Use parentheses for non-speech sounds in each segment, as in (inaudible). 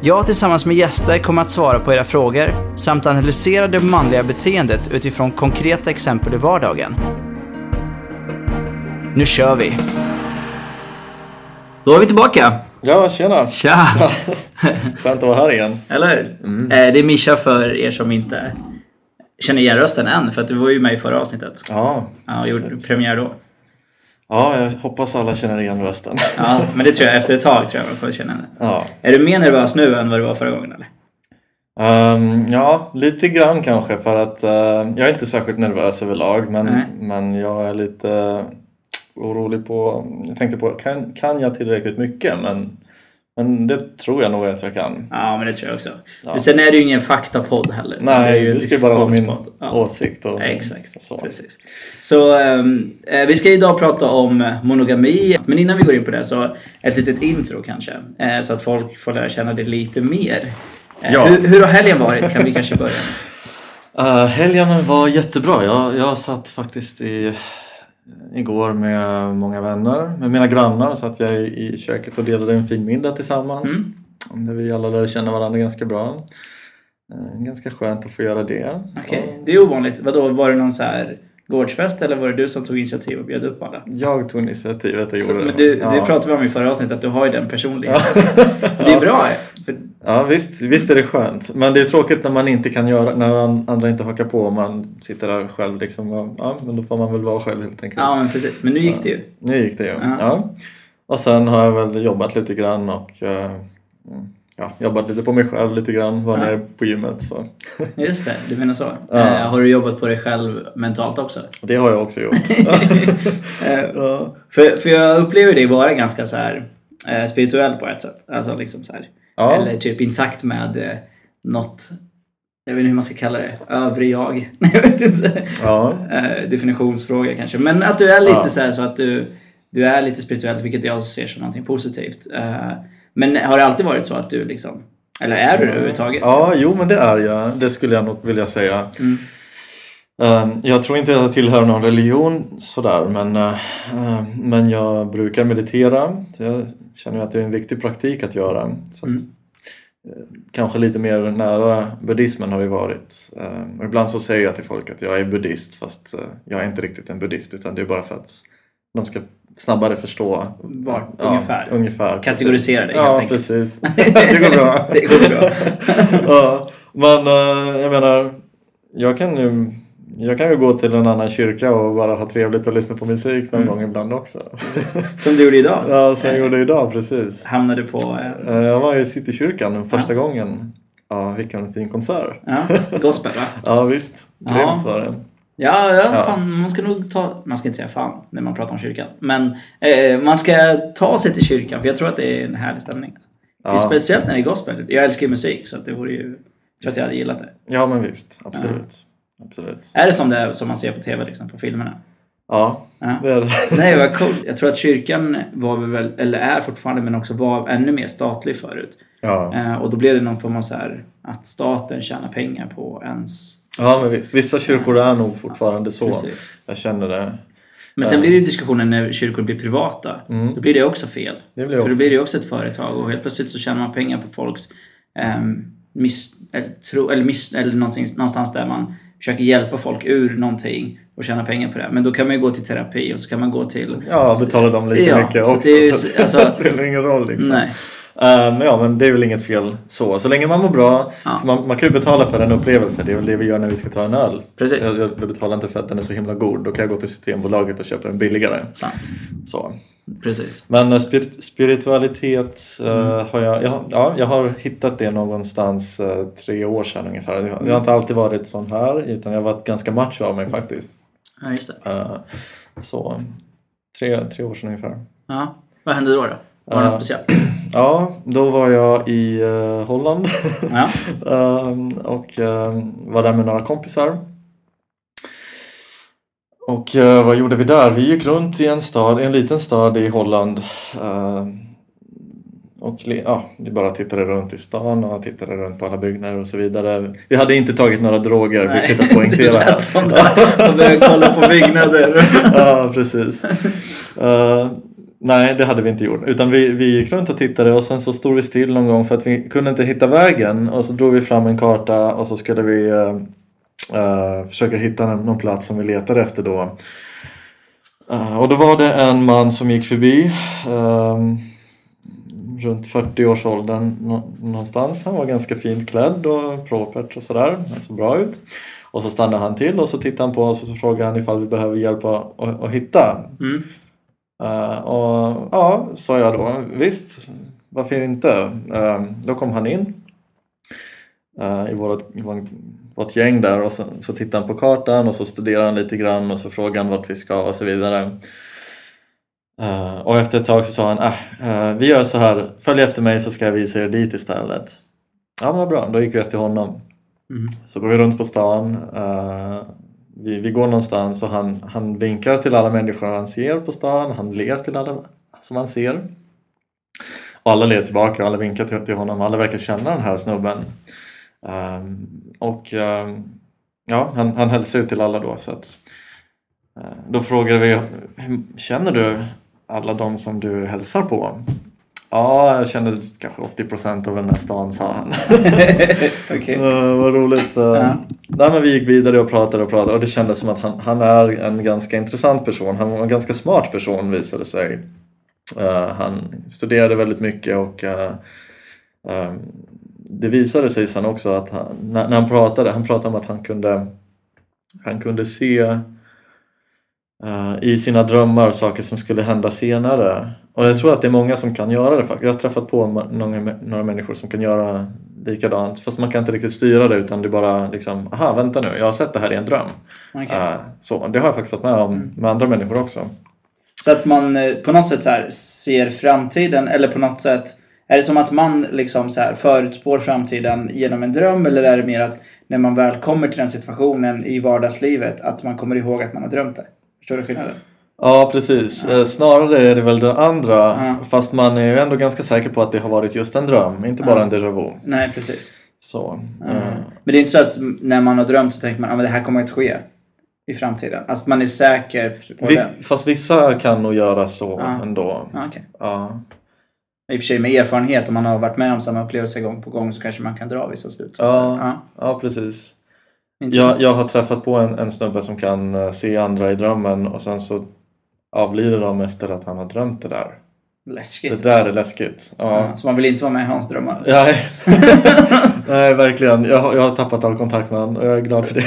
Jag tillsammans med gäster kommer att svara på era frågor samt analysera det manliga beteendet utifrån konkreta exempel i vardagen. Nu kör vi! Då är vi tillbaka! Ja, tjena! Tja! (laughs) Skönt att vara här igen. Eller hur? Eh, Det är Mischa för er som inte känner igen rösten än, för att du var ju med i förra avsnittet. Ja, Ja, och gjorde premiär då. Ja jag hoppas alla känner igen rösten. Ja, men det tror jag, efter ett tag tror jag man kommer känna det. Ja, Är du mer nervös nu än vad du var förra gången eller? Ehm, ja lite grann kanske för att eh, jag är inte särskilt nervös överlag men, Nej. men jag är lite orolig på... Jag tänkte på, kan, kan jag tillräckligt mycket? Men, men det tror jag nog att jag kan. Ja, men det tror jag också. Ja. Men sen är det ju ingen faktapodd heller. utan det är Nej, ju du ska ju bara ha min. Ja. åsikt. Och, Exakt, Så. precis. Så ehm, eh, vi ska idag prata om monogami. Men innan vi går in på det så ett litet intro kanske. Eh, så att folk får lära känna det lite mer. Eh, Ja. hur, hur har helgen varit? Kan vi kanske börja med. (laughs) Uh, helgen var jättebra. Jag, jag satt faktiskt i, igår med många vänner. Med mina grannar satt jag i, köket och delade en fin middag tillsammans. Mm. Där vi alla lärde känna varandra ganska bra. Uh, ganska skönt att få göra det. Okej, det är ovanligt. Vadå, var det någon så här gårdsfest eller var det du som tog initiativ och bjöd upp alla? Jag tog initiativet och Så, gjorde men det. du, ja. Det pratade vi om i förra avsnittet, att du har ju den personligheten. Och Det är (laughs) bra. För, Ja visst, visst är det skönt. Men det är tråkigt när man inte kan göra, när an- andra inte hakar på och man sitter där själv liksom. Och, ja, men då får man väl vara själv helt enkelt. ja, men precis. Men nu gick det ju. Nu gick det ju. Ja. Ja. Och sen har jag väl jobbat lite grann och eh, ja, jobbat lite på mig själv lite grann. Var Ja. nere på gymmet så. (laughs) Just det, du menar så. Ja. Eh, har du jobbat på dig själv mentalt också? Det har jag också gjort. (laughs) Eh, ja. för, för jag upplever dig vara ganska så här spirituell på ett sätt. Alltså liksom så här. Ja. Eller typ intakt med eh, något, jag vet inte hur man ska kalla det, övre jag. (laughs) Jag vet inte. Ja. Eh, definitionsfråga kanske. Men att du är lite Ja. så här så att du, du är lite spirituell, vilket jag ser som någonting positivt. Eh, men har det alltid varit så att du liksom, eller är du det överhuvudtaget? ja, jo men det är jag. Det skulle jag nog vilja säga. Mm. Eh, Jag tror inte att jag tillhör någon religion sådär men, eh, eh, men jag brukar meditera. Jag känner att det är en viktig praktik att göra. Så att, Mm. eh, Kanske lite mer nära buddhismen har det varit. Eh, och Ibland så säger jag till folk att jag är buddhist fast jag är inte riktigt en buddhist utan det är bara för att de ska snabbare förstå. Var, ungefär. ungefär. Kategorisera dig Ja, helt enkelt. precis. (laughs) det går bra. Det går bra. (laughs) ja, men jag menar, jag kan ju jag kan ju gå till en annan kyrka och bara ha trevligt och lyssna på musik någon Mm. gång ibland också. Som du gjorde idag. Ja, som jag gjorde idag precis. Hamnade på... Eh, Eh, Jag var i Citykyrkan första gången. Ja, vilken fin konsert. ja, gospel va? (laughs) Ja, visst. Ja. Grymt var det. Ja, ja, Ja. Fan, man ska nog ta... Man ska inte säga fan när man pratar om kyrkan. Men eh, man ska ta sig till kyrkan för jag tror att det är en härlig stämning. Ja. Speciellt när det är gospel. Jag älskar ju musik så att det vore ju... Jag tror att jag hade gillat det. Ja, men visst. Absolut. Absolut. Är det som det är, som man ser på TV liksom, på filmerna? Ja, Ja. det är det. (laughs) Nej, vad coolt. Jag tror att kyrkan var väl, eller är fortfarande, men också var ännu mer statlig förut. Ja. Eh, och då blev det någon form av så här, att staten tjänar pengar på ens... ja, men visst. Vissa kyrkor är nog fortfarande så. Precis. Jag känner det. Men sen blir det ju diskussionen när kyrkor blir privata. Då blir det också fel. Det blir För då också- blir det ju också ett företag och helt plötsligt så tjänar man pengar på folks ehm, miss, eller, tro, eller, miss, eller någonstans där man försöker hjälpa folk ur någonting och tjäna pengar på det. Men då kan man ju gå till terapi och så kan man gå till... Ja, betala dem lika Ja, mycket så också. det är ju- alltså- det spelar ingen roll liksom. Nej. Men ja, men det är väl inget fel så. Så länge man mår bra. Ja. Man, man kan ju betala för en upplevelse. Det är väl det vi gör när vi ska ta en öl. Precis. Jag, jag betalar inte för att den är så himla god. Då kan jag gå till Systembolaget och köpa den billigare. Sant. Så. Precis. Men eh, spirit, spiritualitet eh, Mm. har jag, jag, ja, jag har hittat det någonstans eh, tre år sedan ungefär. Jag, jag har inte alltid varit sån här utan jag har varit ganska macho av mig faktiskt. Ja, just det. Eh, så tre, tre år sedan ungefär. Ja. Vad hände då? då? Var det något Ja. speciellt? (clears throat) Ja, då var jag i eh, Holland Ja. (laughs) Ehm, och ehm, var där med några kompisar. Och eh, vad gjorde vi där? Vi gick runt i en stad, en liten stad i Holland. eh, och ja, vi bara tittade runt i stan och tittade runt på alla byggnader och så vidare. Vi hade inte tagit några droger, vilket att (laughs) det poängtera. lät som det. Jag började kolla på byggnader. (laughs) ja, precis. Eh, nej, det hade vi inte gjort. Utan vi, vi gick runt och tittade och sen så stod vi still någon gång för att vi kunde inte hitta vägen. Och så drog vi fram en karta och så skulle vi uh, försöka hitta någon, plats som vi letade efter då. Uh, och då var det en man som gick förbi. ehm, runt 40-årsåldern någonstans. Han var ganska fint klädd och propert och sådär. Han såg bra ut. Och så stannade han till och så tittade han på oss och så frågade han ifall vi behöver hjälp att, att, att hitta. Mm. Eh, och ja, sa jag då. Visst, varför inte? Eh, då kom han in eh, i vårt, vårt gäng där och så, så tittade han på kartan och så studerade han lite grann och så frågade han vart vi ska och så vidare. Eh, och efter ett tag så sa han, ah, vi gör så här, följ efter mig så ska jag visa er dit istället. Ja men vad bra, då gick vi efter honom. Mm. Så går vi runt på stan vi, vi går någonstans och han, han vinkar till alla människor han ser på stan. Han ler till alla som han ser. Och alla ler tillbaka och alla vinkar till, till honom. Alla verkar känna den här snubben. Um, och um, ja, han, han hälsar ut till alla då. Så att, uh, då frågar vi, känner du alla de som du hälsar på? Ja, jag känner kanske 80% av den här stan, sa han. (laughs) Okej. Uh, vad roligt. Uh, Ja. nej, men vi gick vidare och pratade och pratade och det kändes som att han, han är en ganska intressant person. Han var en ganska smart person visade sig. Uh, han studerade väldigt mycket och uh, um, det visade sig sen också att han, när, när han pratade, han pratade om att han kunde, han kunde se uh, i sina drömmar saker som skulle hända senare. Och jag tror att det är många som kan göra det faktiskt. Jag har träffat på några, några människor som kan göra likadant. Fast man kan inte riktigt styra det utan det är bara liksom, aha vänta nu, jag har sett det här i en dröm. Okej. Uh, så, det har jag faktiskt varit med om med andra människor också. Så att man eh, på något sätt så ser framtiden eller på något sätt är det som att man liksom så här förutspår framtiden genom en dröm eller är det mer att när man väl kommer till den situationen i vardagslivet att man kommer ihåg att man har drömt det? Förstår du skillnaden? Ja, precis. Eh, Snarare är det väl det andra. Ja. Fast man är ju ändå ganska säker på att det har varit just en dröm, inte bara Ja. en déjà vu. Nej, precis. Så. Ja. eh, Men det är inte så att när man har drömt så tänker man att det här kommer att ske i framtiden. Alltså man är säker på Viss, det. fast vissa kan nog göra så Ja. ändå. Ja, okej. Ja. I och för sig med erfarenhet, om man har varit med om samma upplevelse gång på gång så kanske man kan dra vissa slutsatser. Ja. Ja. ja, precis. Jag, jag har träffat på en, en snubbe som kan eh, se andra i drömmen och sen så avlider de efter att han har drömt det där. Läskigt. Det där är läskigt. Ja. Ja, så man vill inte vara med i hans drömmar? Nej. (laughs) (laughs) Nej, verkligen. Jag, har- jag har tappat all kontakt med honom och jag är glad för det.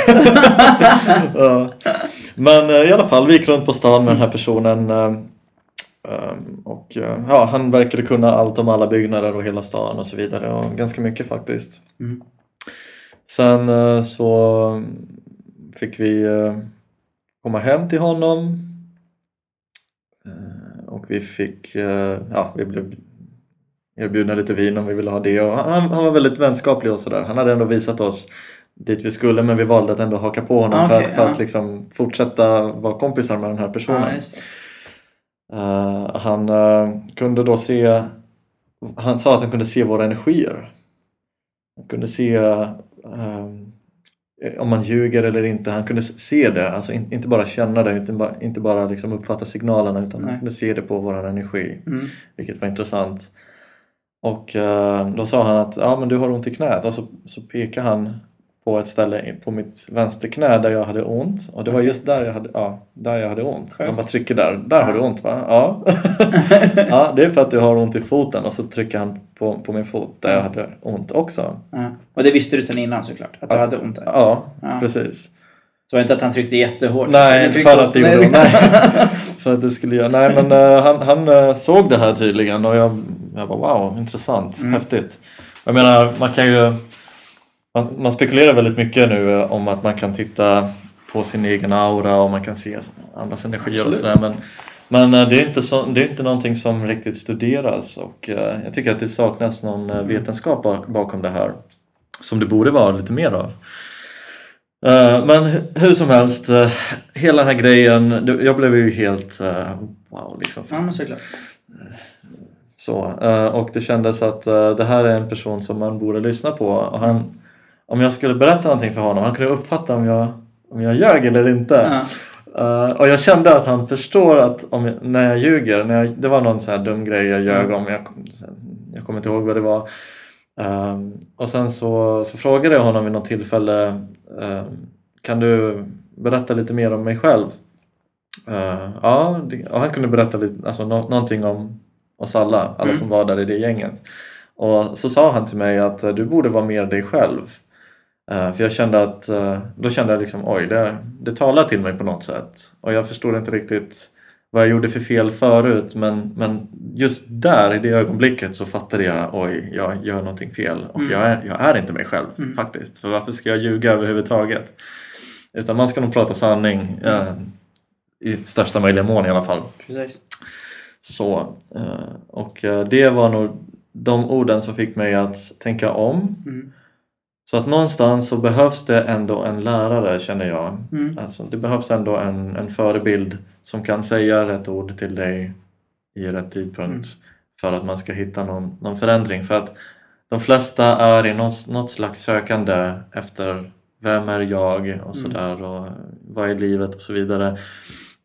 (laughs) ja. Men eh, i alla fall, vi gick runt på stan med den här personen. eh, eh, Och ja, han verkade kunna allt om alla byggnader och hela stan och så vidare. Och ganska mycket faktiskt. Mm. Sen eh, så fick vi eh, komma hem till honom. Eh, Och vi fick, ja, vi blev erbjudna lite vin om vi ville ha det. Och han, han var väldigt vänskaplig och sådär. Han hade ändå visat oss dit vi skulle men vi valde att ändå haka på honom Ah, för, att, för ja. att liksom fortsätta vara kompisar med den här personen. Ja. Eh, han eh, kunde då se, han sa att han kunde se våra energier. Han kunde se om man ljuger eller inte. Han kunde se det, alltså in, inte bara känna det, inte bara, inte bara liksom uppfatta signalerna utan Nej. han kunde se det på vår energi. Mm. Vilket var intressant. Och eh, då sa han att ja, men du har ont i knät och så, så pekade han på ett ställe på mitt vänsterknä där jag hade ont. Och det var just där jag hade, ja, där jag hade ont. Skönt. Han bara trycker där. Där har du ont va? Ja. (laughs) ja, det är för att du har ont i foten. Och så trycker han på, på min fot där jag hade ont också. Ja. Och det visste du sedan innan såklart? Att du Ja. hade ont där? Ja, Ja. precis. Så det var inte att han tryckte jättehårt? Nej, inte för att det gjorde ont. Nej. (laughs) För att det skulle göra. Nej, men eh, han, han eh, såg det här tydligen och jag, jag bara wow, intressant, Mm. häftigt. Jag menar, man kan ju... Man, man spekulerar väldigt mycket nu eh, om att man kan titta på sin egen aura och man kan se andras energier och sådär. Men, men eh, det, är inte så, det är inte någonting som riktigt studeras och eh, jag tycker att det saknas någon vetenskap bak- bakom det här. Som det borde vara lite mer av. Men hu- hur som helst, hela den här grejen, jag blev ju helt wow liksom. Ja, men såklart. Så, och det kändes att det här är en person som man borde lyssna på. Och han, om jag skulle berätta någonting för honom, han kunde uppfatta om jag, om jag ljög eller inte. Ja. Eh, och jag kände att han förstår att om jag, när jag ljuger, när jag, det var någon sån här dum grej jag ljög om, jag, jag kommer inte ihåg vad det var. Ehm, och sen så, så frågade jag honom vid något tillfälle, ehm, kan du berätta lite mer om mig själv? Eh, ja, det, han kunde berätta lite, alltså, nå, någonting om oss alla, alla Mm. som var där i det gänget. Och så sa han till mig att eh, du borde vara mer dig själv. Eh, för jag kände att, eh, då kände jag liksom oj, det, det talar till mig på något sätt. Och jag förstod inte riktigt vad jag gjorde för fel förut men, men just där i det ögonblicket så fattade jag oj, jag gör någonting fel och Mm. jag, är, jag är inte mig själv Mm. faktiskt. För varför ska jag ljuga överhuvudtaget? Utan man ska nog prata sanning eh, i största möjliga mån i alla fall. Precis. Så, eh, och eh, det var nog de orden som fick mig att tänka om. Mm. Så att någonstans så behövs det ändå en lärare känner jag. Mm. Alltså, det behövs ändå en, en förebild som kan säga rätt ord till dig i rätt tidpunkt för att man ska hitta någon, någon förändring. För att de flesta är i något, något slags sökande efter vem är jag och sådär och vad är livet och så vidare.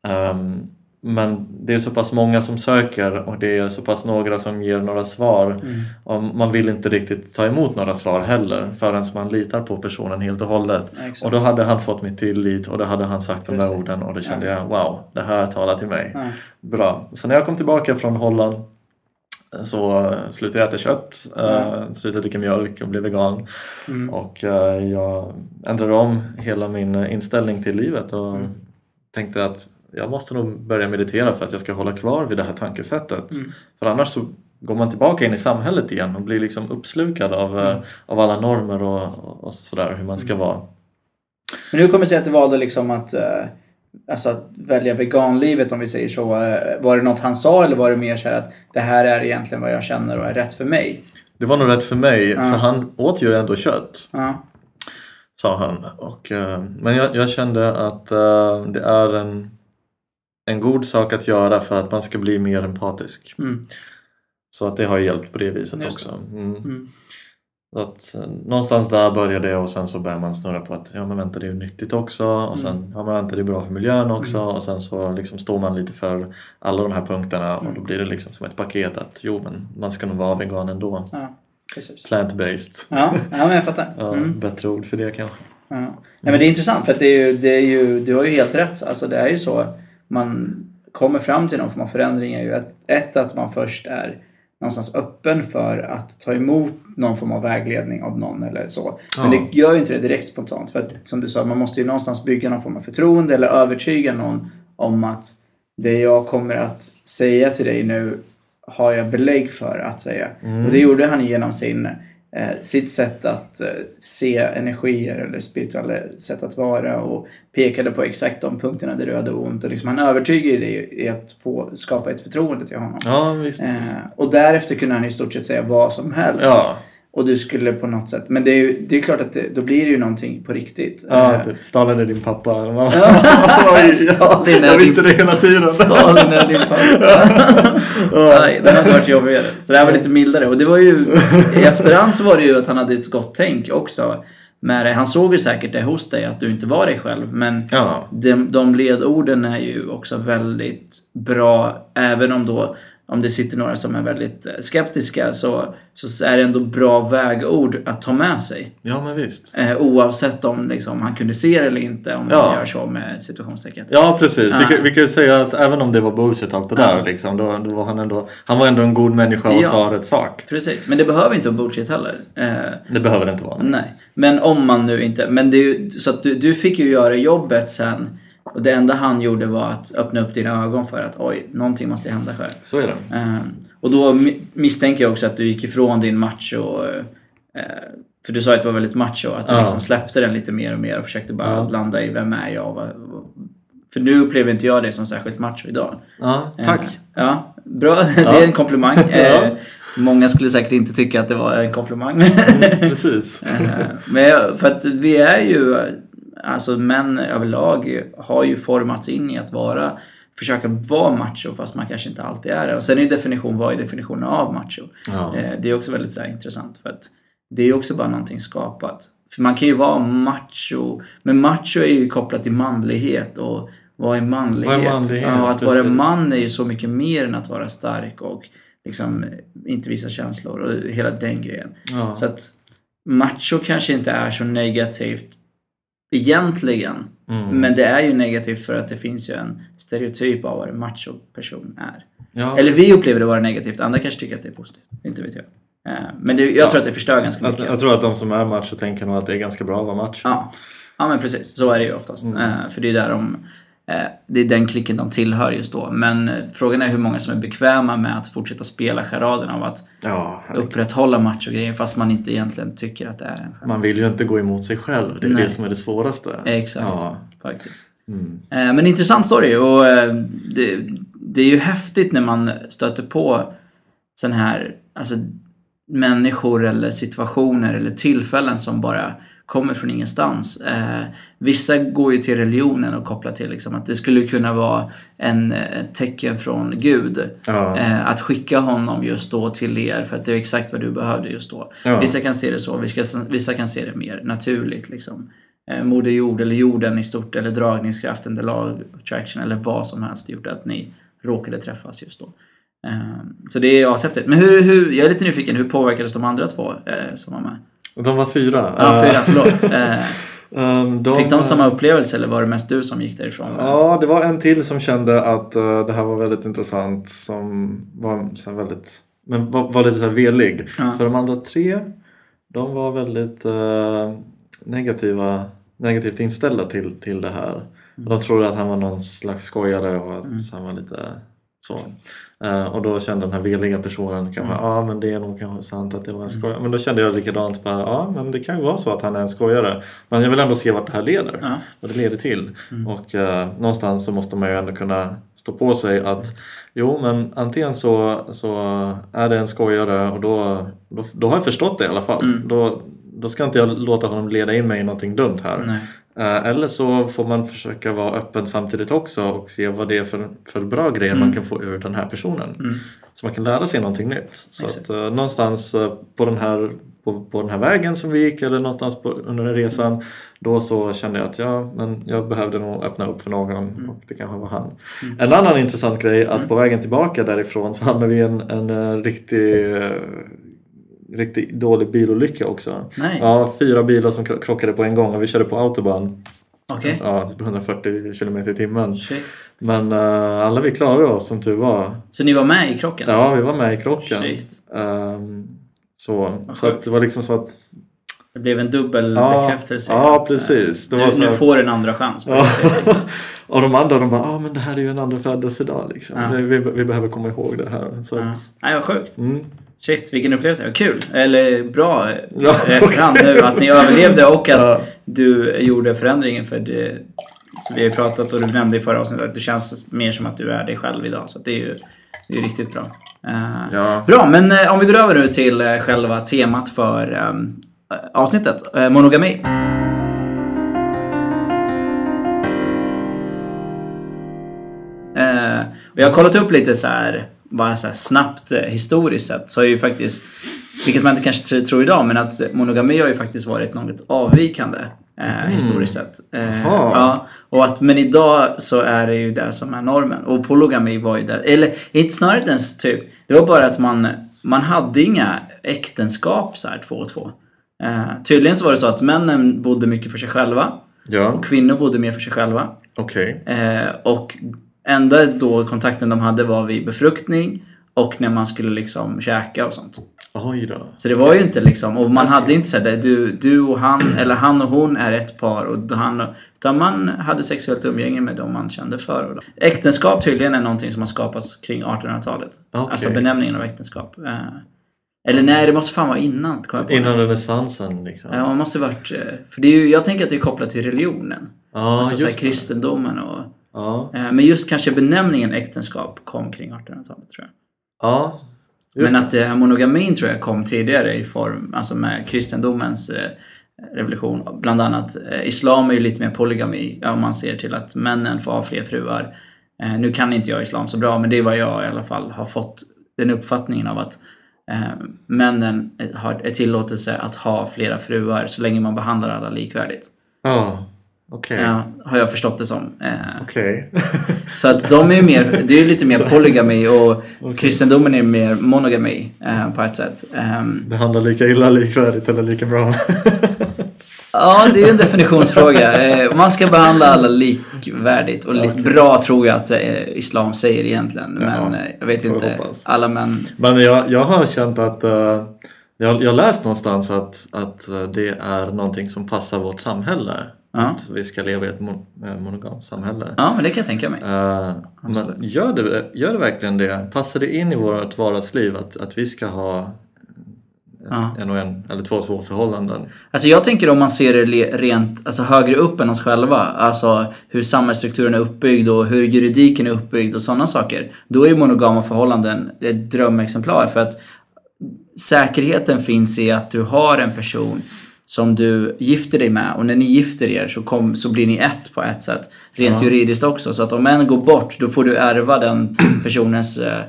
Ehm, men det är så pass många som söker och det är så pass några som ger några svar. Mm. Och man vill inte riktigt ta emot några svar heller förrän man litar på personen helt och hållet. Ja, exakt. Och då hade han fått mitt tillit och då hade han sagt de där Precis. orden och då kände jag wow, det här talar till mig. Ja. Bra. Så när jag kom tillbaka från Holland så slutade jag äta kött, eh, slutade dricka mjölk och blev vegan. Mm. Och eh, jag ändrade om hela min inställning till livet och Mm. tänkte att jag måste nog börja meditera för att jag ska hålla kvar vid det här tankesättet. Mm. För annars så går man tillbaka in i samhället igen och blir liksom uppslukad av, eh, Mm. av alla normer och, och sådär hur man ska vara. Men hur kommer det sig att du valde liksom att, eh, alltså att välja veganlivet om vi säger så? Eh, Var det något han sa eller var det mer så här att det här är egentligen vad jag känner och är rätt för mig? Det var nog rätt för mig, Ja. för han åt ju ändå kött. Ja. sa han. Och, men jag, jag kände att det är en, en god sak att göra för att man ska bli mer empatisk. Mm. Så att det har hjälpt på det viset också. Mm. Mm. Att, eh, någonstans där började det och sen så börjar man snurra på att ja men vänta det är ju nyttigt också och sen Mm. ja men vänta det är bra för miljön också och sen så liksom står man lite för alla de här punkterna och då Mm. blir det liksom som ett paket att jo men man ska nog vara vegan ändå. Ja. Plant-based. Ja, ja men jag fattar. (laughs) Ja, Mm. Bättre ord för det kanske. Ja. Nej, men det är intressant för att det är ju, det är ju, du har ju helt rätt. Alltså det är ju så. Man kommer fram till någon form av förändring är ju ett, ett att man först är någonstans öppen för att ta emot någon form av vägledning av någon eller så. Men Ja. det gör ju inte det direkt spontant. För att som du sa, man måste ju någonstans bygga någon form av förtroende eller övertyga någon om att det jag kommer att säga till dig nu har jag belägg för att säga. Mm. Och det gjorde han genom sin, sitt sätt att eh, se energier eller spirituella sätt att vara och pekade på exakt de punkterna där du hade ont. Och liksom han övertygade dig i att få skapa ett förtroende till honom. Ja visst. Eh, och därefter kunde han i stort sett säga vad som helst. Ja, Och du skulle på något sätt, men det är ju det är klart att det, då blir det ju någonting på riktigt. Ja, Eh, typ Stalin är din pappa. Ja, (laughs) (laughs) jag din- visste det hela tiden. Stalin är din pappa. (laughs) Nej, den hade varit jobbigare. Så det här var lite mildare. Och det var ju, i efterhand så var det ju att han hade ett gott tänk också. Med det. Han såg ju säkert det hos dig, att du inte var dig själv. Men Ja, de, de ledorden är ju också väldigt bra, även om då om det sitter några som är väldigt eh, skeptiska så, så är det ändå bra vägord att ta med sig. ja men visst. Eh, oavsett om liksom, han kunde se det eller inte, om Ja. man gör så med situationstecken. Ja precis, vi, Ja. kan, vi kan ju säga att även om det var bullshit allt det där Ja. liksom, då, då var han ändå, han var ändå en god människa och Ja. sa rätt sak. Precis, men det behöver inte vara bullshit heller. Eh, Det behöver det inte vara. Nej, men om man nu inte... Men det är ju, så att du, du fick ju göra jobbet sen. Och det enda han gjorde var att öppna upp dina ögon för att oj, någonting måste hända själv. Så är det. Eh, och då mi- misstänker jag också att du gick ifrån din macho... Eh, för du sa att det var väldigt macho, att du Ja. liksom släppte den lite mer och mer och försökte bara Ja. landa i vem är jag? Vad, för nu upplever inte jag dig som särskilt macho idag. Ja, Eh, tack. ja, bra. (laughs) Det är en komplimang. (laughs) Ja. Eh, många skulle säkert inte tycka att det var en komplimang. Mm, precis. (laughs) Eh, Men för att vi är ju... alltså män överlag har ju formats in i att vara försöka vara macho fast man kanske inte alltid är det. Och sen är definition, vad är definitionen av macho? Ja. Eh, Det är också väldigt så här, intressant för att det är ju också bara någonting skapat. För man kan ju vara macho, men macho är ju kopplat till manlighet och vad är manlighet? Vad är manlighet? Ja, att vara Precis. man är ju så mycket mer än att vara stark och liksom inte visa känslor och hela den grejen. Ja. Så att macho kanske inte är så negativt egentligen. Mm. Men det är ju negativt för att det finns ju en stereotyp av vad en macho-person är. Ja. Eller vi upplever det vara negativt, andra kanske tycker att det är positivt. Inte vet jag. Eh, Men det, jag Ja. tror att det förstör ganska jag, mycket. jag tror att de som är macho tänker nog att det är ganska bra att vara macho. Ja. ja, men precis. Så är det ju oftast. Mm. Eh, För det är där de... eh, Det är den klicken de tillhör just då. Men eh, frågan är hur många som är bekväma med att fortsätta spela charaden av att Ja, upprätthålla macho-grejer fast man inte egentligen tycker att det är en charad. man vill ju inte gå emot sig själv. Det är Nej. det som är det svåraste. Exakt, Ja. faktiskt. Mm. Eh, Men intressant story och det, det är ju häftigt när man stöter på sån här, alltså människor eller situationer eller tillfällen som bara kommer från ingenstans. Eh, vissa går ju till religionen och kopplar till liksom att det skulle kunna vara en eh, tecken från Gud. Ja. Eh, att skicka honom just då till er för att det är exakt vad du behövde just då. Ja. Vissa kan se det så, vissa, vissa kan se det mer naturligt. Liksom. Eh, Moder jord eller jorden i stort eller dragningskraften, the law attraction eller vad som helst gjorde att ni råkade träffas just då. Eh, så det är ashäftigt. Men hur, hur, jag är lite nyfiken, hur påverkades de andra två eh, som var med? De var fyra. Ja, fyra, förlåt. (laughs) Eh, ehm, de, fick de samma upplevelse eller var det mest du som gick därifrån? Ja, det var en till som kände att eh, det här var väldigt intressant. Som var så väldigt, men var, var lite så velig. Ja. För de andra tre, de var väldigt eh, negativa, negativt inställda till, till det här. Och de trodde att han var någon slags skojare och att Mm. han var lite så. Eh, och då kände den här veliga personen kanske, Mm. ja men det är nog kanske sant att det var en skojare. Men då kände jag likadant, bara, ja men det kan ju vara så att han är en skojare. Men jag vill ändå se vart det här leder. Ja. Vad det leder till. Mm. Och eh, någonstans så måste man ju ändå kunna stå på sig att jo men antingen så, så är det en skojare och då, då, då har jag förstått det i alla fall. Mm. Då, då ska inte jag låta honom leda in mig i någonting dumt här. Nej. Eh, Eller så får man försöka vara öppen samtidigt också och se vad det är för, för bra grejer man kan få ur den här personen. Mm. Så man kan lära sig någonting nytt. Så att, eh, någonstans eh, på den, här, på, på den här vägen som vi gick eller någonstans på, under den resan då så kände jag att ja, men jag behövde nog öppna upp för någon och det kanske var han. En annan intressant grej att på vägen tillbaka därifrån så hamnade vi i en, en eh, riktig, riktigt dålig bilolycka också. Nej. Ja, fyra bilar som kro- krockade på en gång och vi körde på autobahn. Okej. Ja, typ 140 km i timmen. Shit. Men eh, alla vi klarade oss som tur var. Så ni var med i krocken? Ja, vi var med i krocken. Ehm, så så att det var liksom så att... Det blev en dubbel Ja, bekräftelse. ja, att, precis. Nu, så nu får en andra chans. Ja. liksom. (laughs) och de andra de bara, ja ah, men det här är ju en andra födelsedag liksom. Ja. Vi, vi behöver komma ihåg det här. Så Ja. att, vad sjukt. mm. Shit, vilken upplevelse. Kul. Eller bra Ja. i efterhand nu att ni överlevde och att Ja. du gjorde förändringen. För det, så vi har ju pratat och du nämnde i förra avsnittet att det känns mer som att du är dig själv idag. Så det är ju det är riktigt bra. Eh, Ja. Bra, men eh, om vi går över nu till eh, själva temat för ehm, avsnittet. Eh, monogami. Eh, och jag har kollat upp lite så här, bara så snabbt eh, historiskt sett så har ju faktiskt, vilket man inte kanske tr- tror idag, men att monogami har ju faktiskt varit något avvikande eh, historiskt sett. Eh, ja, och att, men idag så är det ju det som är normen. Och polygami var ju det, eller inte snarare ens typ, det var bara att man, man hade inga äktenskap så här två och två. Eh, tydligen så var det så att männen bodde mycket för sig själva Ja, och kvinnor bodde mer för sig själva. okej. Eh, och enda då kontakten de hade var vid befruktning och när man skulle liksom käka och sånt. Oj då. Så det var ju inte liksom, och man hade inte såhär, du, du och han, eller han och hon är ett par och han och, utan man hade sexuellt umgänge med dem man kände för. Äktenskap tydligen är någonting som har skapats kring 1800-talet. Okej. Alltså benämningen av äktenskap. Eh, eller nej, det måste fan vara innan. kom Innan renässansen liksom. Ja, man måste varit, eh, för det är ju, jag tänker att det är kopplat till religionen. Ja, alltså just det. kristendomen och Ja, Eh, Men just kanske benämningen äktenskap kom kring 1800-talet tror jag. ja. Just Men att det här monogamin tror jag kom tidigare i form, alltså med kristendomens eh, revolution. Bland annat, eh, islam är ju lite mer polygami om man ser till att männen får ha fler fruar. Eh, nu kan inte jag islam så bra, men det är vad jag i alla fall har fått den uppfattningen av att eh, männen har tillåtelse att ha flera fruar så länge man behandlar alla likvärdigt. Ja, okej. Ja, har jag förstått det som. Eh, Okej. (laughs) så att de är mer, det är lite mer (laughs) polygami och kristendomen är mer monogami eh, på ett sätt. Ehm, Behandla lika illa, likvärdigt eller lika bra. (laughs) Ja, det är ju en definitionsfråga. Eh, Man ska behandla alla likvärdigt och li- Okej. bra tror jag att eh, islam säger egentligen. Men eh, jag vet jag inte. hoppas. Alla män. Men jag, jag har känt att eh, jag, har läst någonstans att, att det är någonting som passar vårt samhälle. Ja. Att vi ska leva i ett mon- eh, monogamt samhälle. Ja, men det kan jag tänka mig. Eh, men gör det, gör det verkligen det? Passar det in i vårt vardagsliv att, att vi ska ha Ja. en och en eller två och två förhållanden? Alltså jag tänker om man ser det rent alltså högre upp än oss själva. Alltså hur samhällsstrukturen är uppbyggd och hur juridiken är uppbyggd och sådana saker. Då är monogama förhållanden ett drömexemplar för att säkerheten finns i att du har en person som du gifter dig med och när ni gifter er så, kom, så blir ni ett på ett sätt. Rent Ja. juridiskt också. Så att om en går bort då får du ärva den personens eh,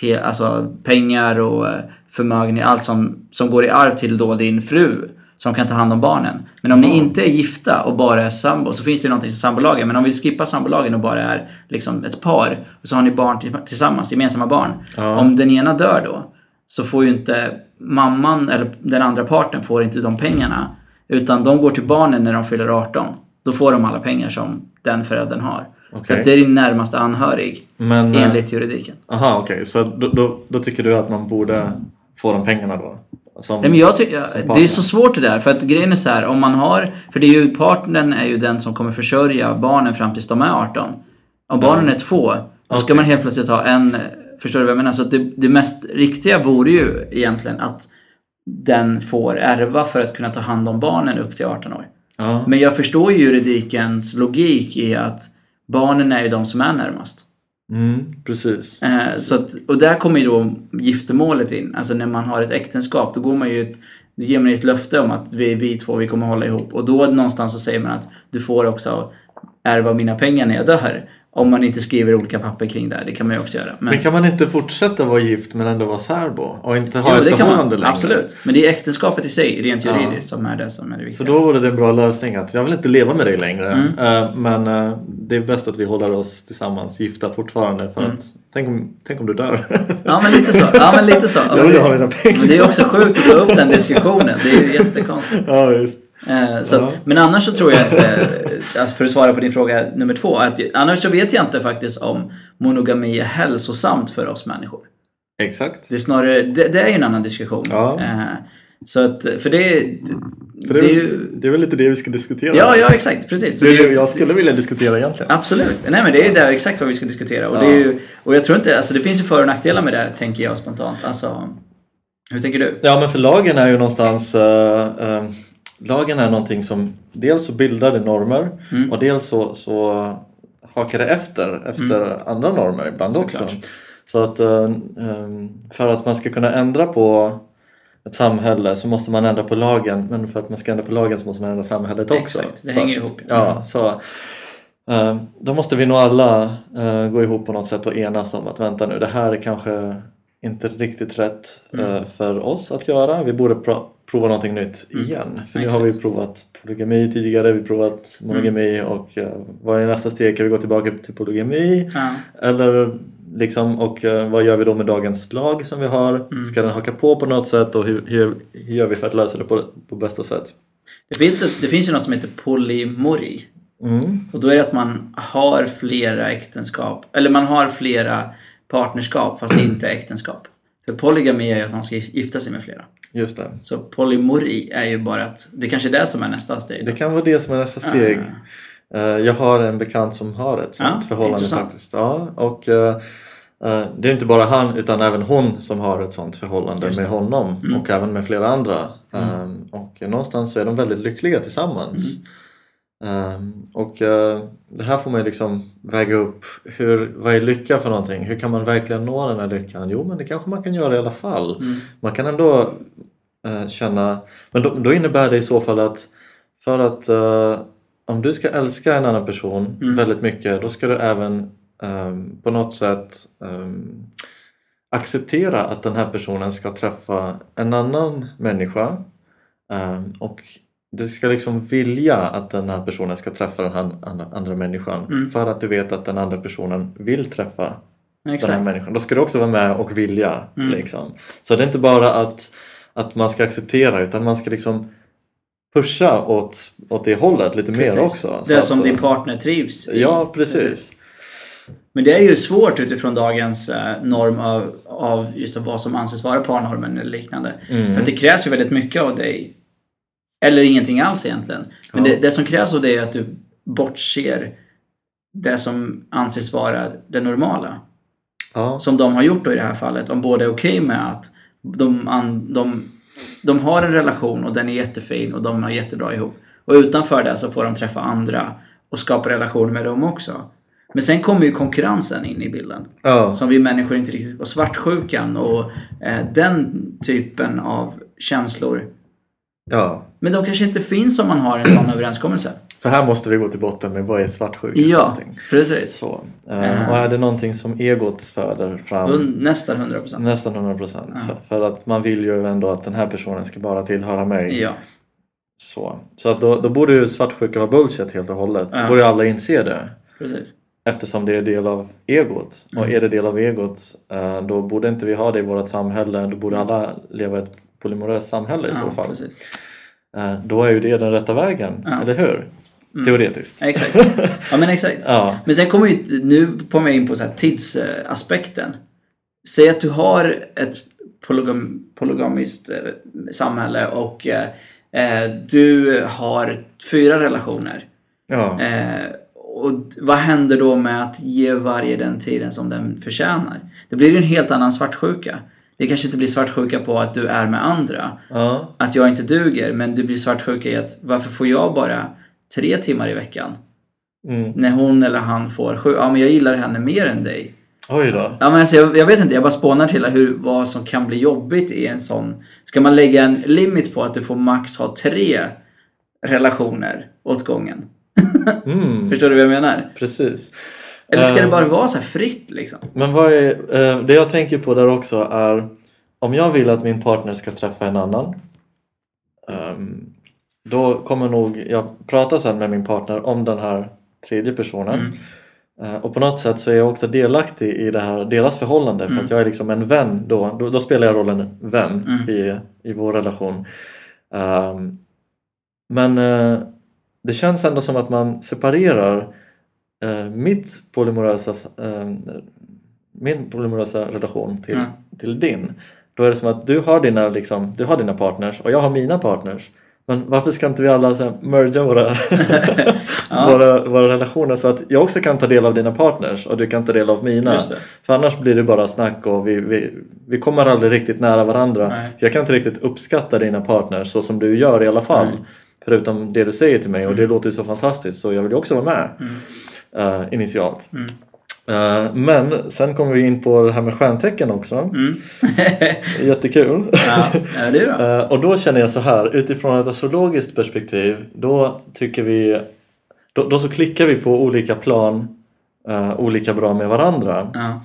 he, alltså pengar och eh, förmögenhet, allt som, som går i arv till då din fru som kan ta hand om barnen. Men om ni inte är gifta och bara är sambo så finns det någonting som sambolagen. Men om vi skippar sambolagen och bara är liksom ett par och så har ni barn till- tillsammans, gemensamma barn. Ja. Om den ena dör då så får ju inte mamman eller den andra parten får inte de pengarna. Utan de går till barnen när de fyller 18. Då får de alla pengar som den föräldern har. Att det är din närmaste anhörig Men, eh, enligt juridiken. Aha, okej. Så då, då, då tycker du att man borde få de pengarna då? Som, Nej, men jag tycker, det är så svårt det där. För att grejen är så här, om man har... För det är ju, partnern är ju den som kommer försörja barnen fram tills de är 18. Om barnen är två, då ska man helt plötsligt ha en... Förstår du vad jag menar? Så det, det mest riktiga vore ju egentligen att den får ärva för att kunna ta hand om barnen upp till 18 år. ja. Men jag förstår ju juridikens logik i att barnen är ju de som är närmast. Mm, precis. Eh, så att, och där kommer ju då giftermålet in. Alltså när man har ett äktenskap, då går man ju ett, då ger man ett löfte om att vi, vi två, vi kommer hålla ihop. Och då någonstans så säger man att du får också ärva mina pengar när jag dör. Om man inte skriver olika papper kring det. Det kan man ju också göra. Men, Men kan man inte fortsätta vara gift men ändå vara särbo? Och inte ha jo, ett förhållande längre? Absolut. Men det är äktenskapet i sig, rent Ja. juridiskt, som är det som är det För viktiga. då vore det en bra lösning att jag vill inte leva med dig längre. Mm. eh, Men eh, det är bäst att vi håller oss tillsammans gifta fortfarande för Mm. att tänk om, tänk om du dör. Ja, men lite så. Ja, men lite så. Ja, Jag vill ha mina pengar. Men det är också sjukt att ta upp den diskussionen. Det är ju jättekonstigt. ja, visst. Eh, så Ja. men annars så tror jag att, eh, att, för att svara på din fråga nummer två, att, annars så vet jag inte faktiskt om monogami är hälsosamt för oss människor. Exakt. Det är snarare, det, det är ju en annan diskussion. Ja. Eh, så att, för det, För det, det är ju... det är väl lite det vi ska diskutera. Ja, ja exakt, precis. Så Det är det jag skulle vilja diskutera egentligen. Absolut. Nej men det är det, exakt vad vi ska diskutera. Och, Ja. det är ju, och jag tror inte, alltså det finns ju för och nackdelar med det tänker jag spontant. Alltså, hur tänker du? Ja, men för lagen är ju någonstans... eh, eh, lagen är någonting som dels så bildar det normer Mm. och dels så, så hakar det efter, efter andra normer ibland Såklart. också. Så att eh, eh, för att man ska kunna ändra på ett samhälle så måste man ändra på lagen men för att man ska ändra på lagen så måste man ändra samhället också. Exakt, det hänger ihop. Ja, så, eh, då måste vi nog alla eh, gå ihop på något sätt och enas om att vänta nu, det här är kanske inte riktigt rätt Mm. eh, för oss att göra. Vi borde prova någonting nytt igen. För nu har vi Mm. Provat polygami tidigare, vi har provat monogami Mm. och eh, vad är nästa steg? Kan vi gå tillbaka till polygami? Ja. Eller liksom, och eh, vad gör vi då med dagens lag som vi har? Mm. Ska den haka på på något sätt och hur, hur, hur gör vi för att lösa det på, på bästa sätt? Det, finns, det finns ju något som heter polymori. Mm. Och då är det att man har flera äktenskap, eller man har flera partnerskap fast inte äktenskap. För polygami är ju att man ska gifta sig med flera. Just det. Så polymori är ju bara att, det kanske är det som är nästa steg. Det kan vara det som är nästa steg. Eh, Jag har en bekant som har ett sånt Ja, förhållande intressant. faktiskt. Ja, och eh, eh, det är inte bara han utan även hon som har ett sånt förhållande med det. Mm. honom och även med flera andra. Eh, Och någonstans så är de väldigt lyckliga tillsammans. Mm. Eh, Och eh, det här får man ju liksom väga upp. Hur, vad är lycka för någonting? Hur kan man verkligen nå den här lyckan? Jo, men det kanske man kan göra i alla fall. Mm. Man kan ändå eh, känna... Men då, då innebär det i så fall att för att eh, om du ska älska en annan person Mm. väldigt mycket då ska du även ehm, på något sätt ehm, acceptera att den här personen ska träffa en annan människa ehm, och du ska liksom vilja att den här personen ska träffa den här andra, människan Mm. för att du vet att den andra personen vill träffa den här Exakt. människan. Då ska du också vara med och vilja. Mm. Liksom. Så det är inte bara att, att man ska acceptera utan man ska liksom pusha åt, åt det hållet lite Precis. mer också. Så Det att, som din partner trivs i. Ja, precis. Men det är ju svårt utifrån dagens eh, norm av, av just vad som anses vara parnormen eller liknande. Mm. För det krävs ju väldigt mycket av dig. Eller ingenting alls egentligen. Men Ja. det, det som krävs av dig är att du bortser det som anses vara det normala. Ja. Som de har gjort då i det här fallet. Om båda är okej med att de, an, de, de har en relation och den är jättefin och de har jättebra ihop. Och utanför det så får de träffa andra och skapa relationer med dem också. Men sen kommer ju konkurrensen in i bilden. Ja. Som vi människor inte riktigt... Och svartsjukan och eh, den typen av känslor. ja. Men de kanske inte finns om man har en sån (clears throat) överenskommelse. För här måste vi gå till botten med vad är svartsjuka Ja, precis. Så. Eh, och är det någonting som egot föder fram Un- Nästan 100 procent. nästan 100 procent. Ja. För, för att man vill ju ändå att den här personen ska bara tillhöra mig. Ja, Så, så att då, då borde ju svartsjuka vara bullshit helt och hållet. Då borde alla inse det. precis. Eftersom det är del av egot. Och Mm. är det del av egot eh, då borde inte vi ha det i vårt samhälle. Då borde alla leva i ett polymoröst samhälle i så fall. precis. Eh, Då är ju det den rätta vägen, Ja. eller hur? Mm. Teoretiskt. Exakt. (laughs) Ja, men exakt. Ja. Men sen kommer vi, nu kommer jag in på så tidsaspekten. Säg att du har ett polygam, polygamiskt eh, samhälle och eh, eh, du har fyra relationer. Ja. Eh, och vad händer då med att ge varje den tiden som den förtjänar? Det blir ju en helt annan svartsjuka. Det kanske inte blir svartsjuka på att du är med andra. ja. Att jag inte duger, men du blir svartsjuka i att varför får jag bara tre timmar i veckan? Mm. När hon eller han får sju. Ja, men jag gillar henne mer än dig. Oj då. Ja, men alltså, jag, jag vet inte, jag bara spånar till hur, vad som kan bli jobbigt i en sån... Ska man lägga en limit på att du får max ha tre relationer åt gången? (laughs) Mm. Förstår du vad jag menar? Precis. Eller ska Eh, det bara vara så fritt liksom? Men vad är, eh, det jag tänker på där också är om jag vill att min partner ska träffa en annan ehm, då kommer nog jag prata sen med min partner om den här tredje personen Mm. Eh, och på något sätt så är jag också delaktig i det här, deras förhållande för Mm. att jag är liksom en vän då. Då, då spelar jag rollen vän Mm. i, i vår relation. Ehm, men eh, det känns ändå som att man separerar eh, mitt polymorösa, eh, min polymorösa relation till, Ja. till din. Då är det som att du har, dina, liksom, du har dina partners och jag har mina partners. Men varför ska inte vi alla så här, mergea våra, (laughs) Ja. våra, våra relationer så att jag också kan ta del av dina partners och du kan ta del av mina? För annars blir det bara snack och vi, vi, vi kommer aldrig riktigt nära varandra. Nej. För jag kan inte riktigt uppskatta dina partners så som du gör i alla fall. Nej. Förutom det du säger till mig och det låter ju så fantastiskt så jag vill ju också vara med Mm. Eh, initialt. Mm. Eh, men sen kommer vi in på det här med stjärntecken också. Mm. (laughs) Jättekul. ja, ja, det är bra. (laughs) Eh, och då känner jag så här, utifrån ett astrologiskt perspektiv, då tycker vi, då, då så klickar vi på olika plan eh, olika bra med varandra. Ja.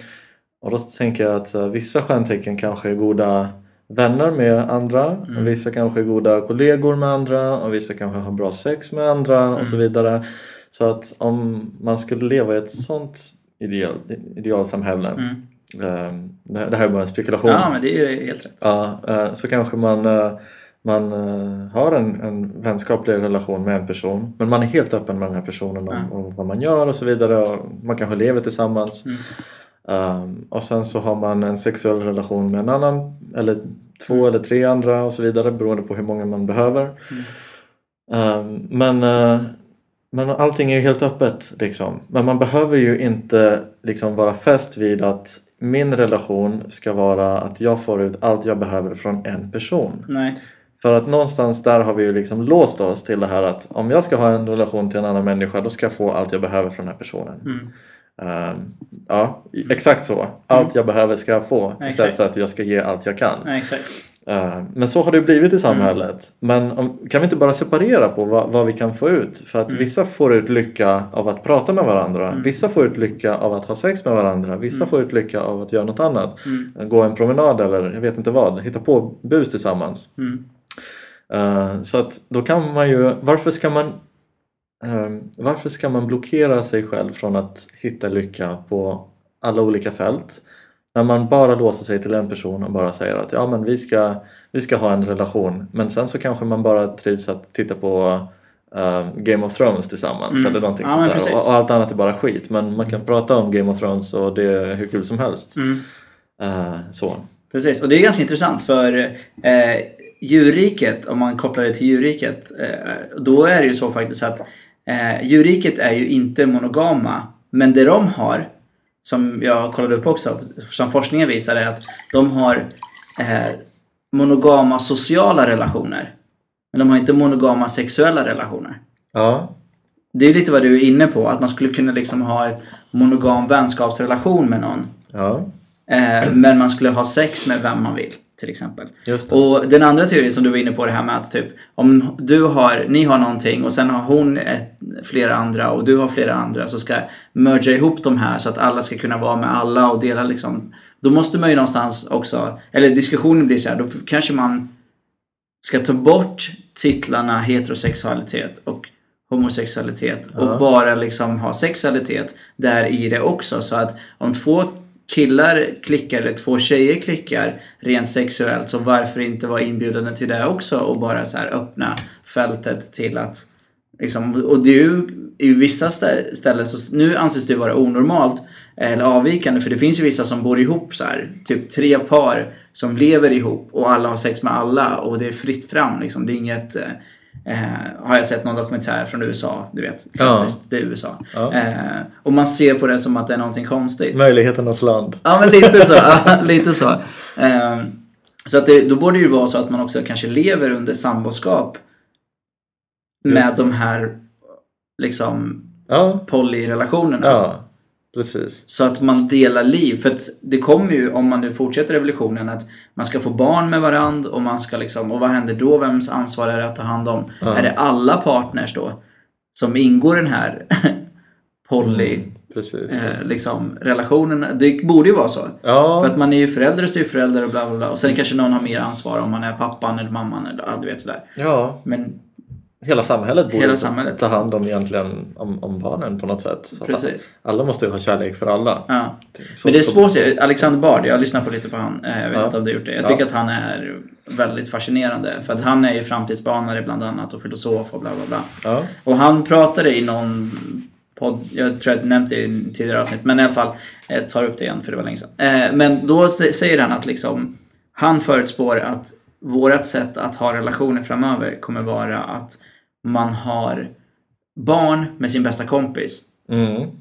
Och då tänker jag att vissa stjärntecken kanske är goda vänner med andra, Mm. vissa kanske är goda kollegor med andra och vissa kanske har bra sex med andra och så Mm. vidare. Så att om man skulle leva i ett sånt ideal, idealsamhälle, Mm. eh, det, här är bara en spekulation, ja, men det är helt rätt. Ja, eh, så kanske man, eh, man har en, en vänskaplig relation med en person men man är helt öppen med den här personen om, Ja. om vad man gör och så vidare. Och man kanske lever tillsammans. Mm. Um, och sen så har man en sexuell relation med en annan eller två eller tre andra och så vidare beroende på hur många man behöver. Um, men, eh, men allting är ju helt öppet liksom. Men man behöver ju inte liksom vara fäst vid att min relation ska vara att jag får ut allt jag behöver från en person. Nej. För att någonstans där har vi ju liksom låst oss till det här att om jag ska ha en relation till en annan människa då ska jag få allt jag behöver från den här personen. Mm. Ehm, ja, exakt så. Allt jag behöver ska jag få istället Exakt. för att jag ska ge allt jag kan. Eh, Men så har det blivit i samhället. Men om, kan vi inte bara separera på vad, vad vi kan få ut? För att vissa får ut lycka av att prata med varandra. Vissa får ut lycka av att ha sex med varandra. Vissa får ut lycka av att göra något annat. Gå en promenad eller jag vet inte vad. Hitta på bus tillsammans. Mm. Eh, så att då kan man ju, varför ska man eh, varför ska man blockera sig själv från att hitta lycka på alla olika fält? När man bara låser sig till en person och bara säger att ja men vi ska, vi ska ha en relation men sen så kanske man bara trivs att titta på eh, Game of Thrones tillsammans Mm. eller någonting Ja, sånt där. Och, och allt annat är bara skit men man kan prata om Game of Thrones och det är hur kul som helst. Mm. Eh, så. Precis, och det är ganska intressant för eh, djurriket, om man kopplar det till djurriket, eh, då är det ju så faktiskt att eh, djurriket är ju inte monogama, men det de har, som jag kollade upp också, som forskningen visar är att de har eh, monogama sociala relationer. Men de har inte monogama sexuella relationer. Ja, Det är lite vad du är inne på, att man skulle kunna liksom ha ett monogam vänskapsrelation med någon. ja, Eh, men man skulle ha sex med vem man vill, till exempel. Och den andra teorin som du var inne på det här med att typ om du har, ni har någonting och sen har hon ett, flera andra och du har flera andra så ska merga ihop de här så att alla ska kunna vara med alla och dela liksom. Då måste man ju någonstans också, eller diskussionen blir så här, då kanske man ska ta bort titlarna heterosexualitet och homosexualitet och Ja. bara liksom ha sexualitet där i det också. Så att om två killar klickar eller två tjejer klickar rent sexuellt så varför inte vara inbjudande till det också och bara så här öppna fältet till att liksom, och du, i vissa stä- ställen så nu anses det vara onormalt eller avvikande för det finns ju vissa som bor ihop så här typ tre par som lever ihop och alla har sex med alla och det är fritt fram liksom. Det är inget eh, eh, Eh, har jag sett någon dokumentär från USA, du vet, klassiskt, det är USA. Ja. Eh, och man ser på det som att det är någonting konstigt. Möjligheternas land. Ja, men lite så. (laughs) Ja, lite så. Ehm, så att det, då borde det ju vara så att man också kanske lever under samboskap med de här liksom Ja, polyrelationerna. ja, precis. Så att man delar liv. För att det kommer ju, om man nu fortsätter revolutionen, att man ska få barn med varandra och man ska liksom, och vad händer då? Vems ansvar är det att ta hand om? Ja. Är det alla partners då? Som ingår i den här (laughs) poly, Mm, precis. eh, liksom, relationen? Det borde ju vara så. Ja, För att man är ju förälder och styvförälder och bla bla bla. Och sen kanske någon har mer ansvar om man är pappan eller mamman eller ja, du vet sådär. ja, Men hela samhället borde Hela samhället. ta hand om egentligen om, om barnen på något sätt. Så Precis. Alla måste ju ha kärlek för alla. ja. Så- Men det är svårt. att. Alexander Bard, jag har lyssnat på lite på han. eh, Jag vet Ja. inte om du har gjort det. Jag Ja. tycker att han är väldigt fascinerande. För att han är ju framtidsbanare bland annat och filosof och bla bla bla. Ja, Och han pratade i någon podd, jag tror jag nämnt det i tidigare avsnitt, men i alla fall, jag tar upp det igen för det var länge sedan. Eh, Men då sä- säger han att liksom, han förutspår att vårt sätt att ha relationer framöver kommer vara att man har barn med sin bästa kompis mm.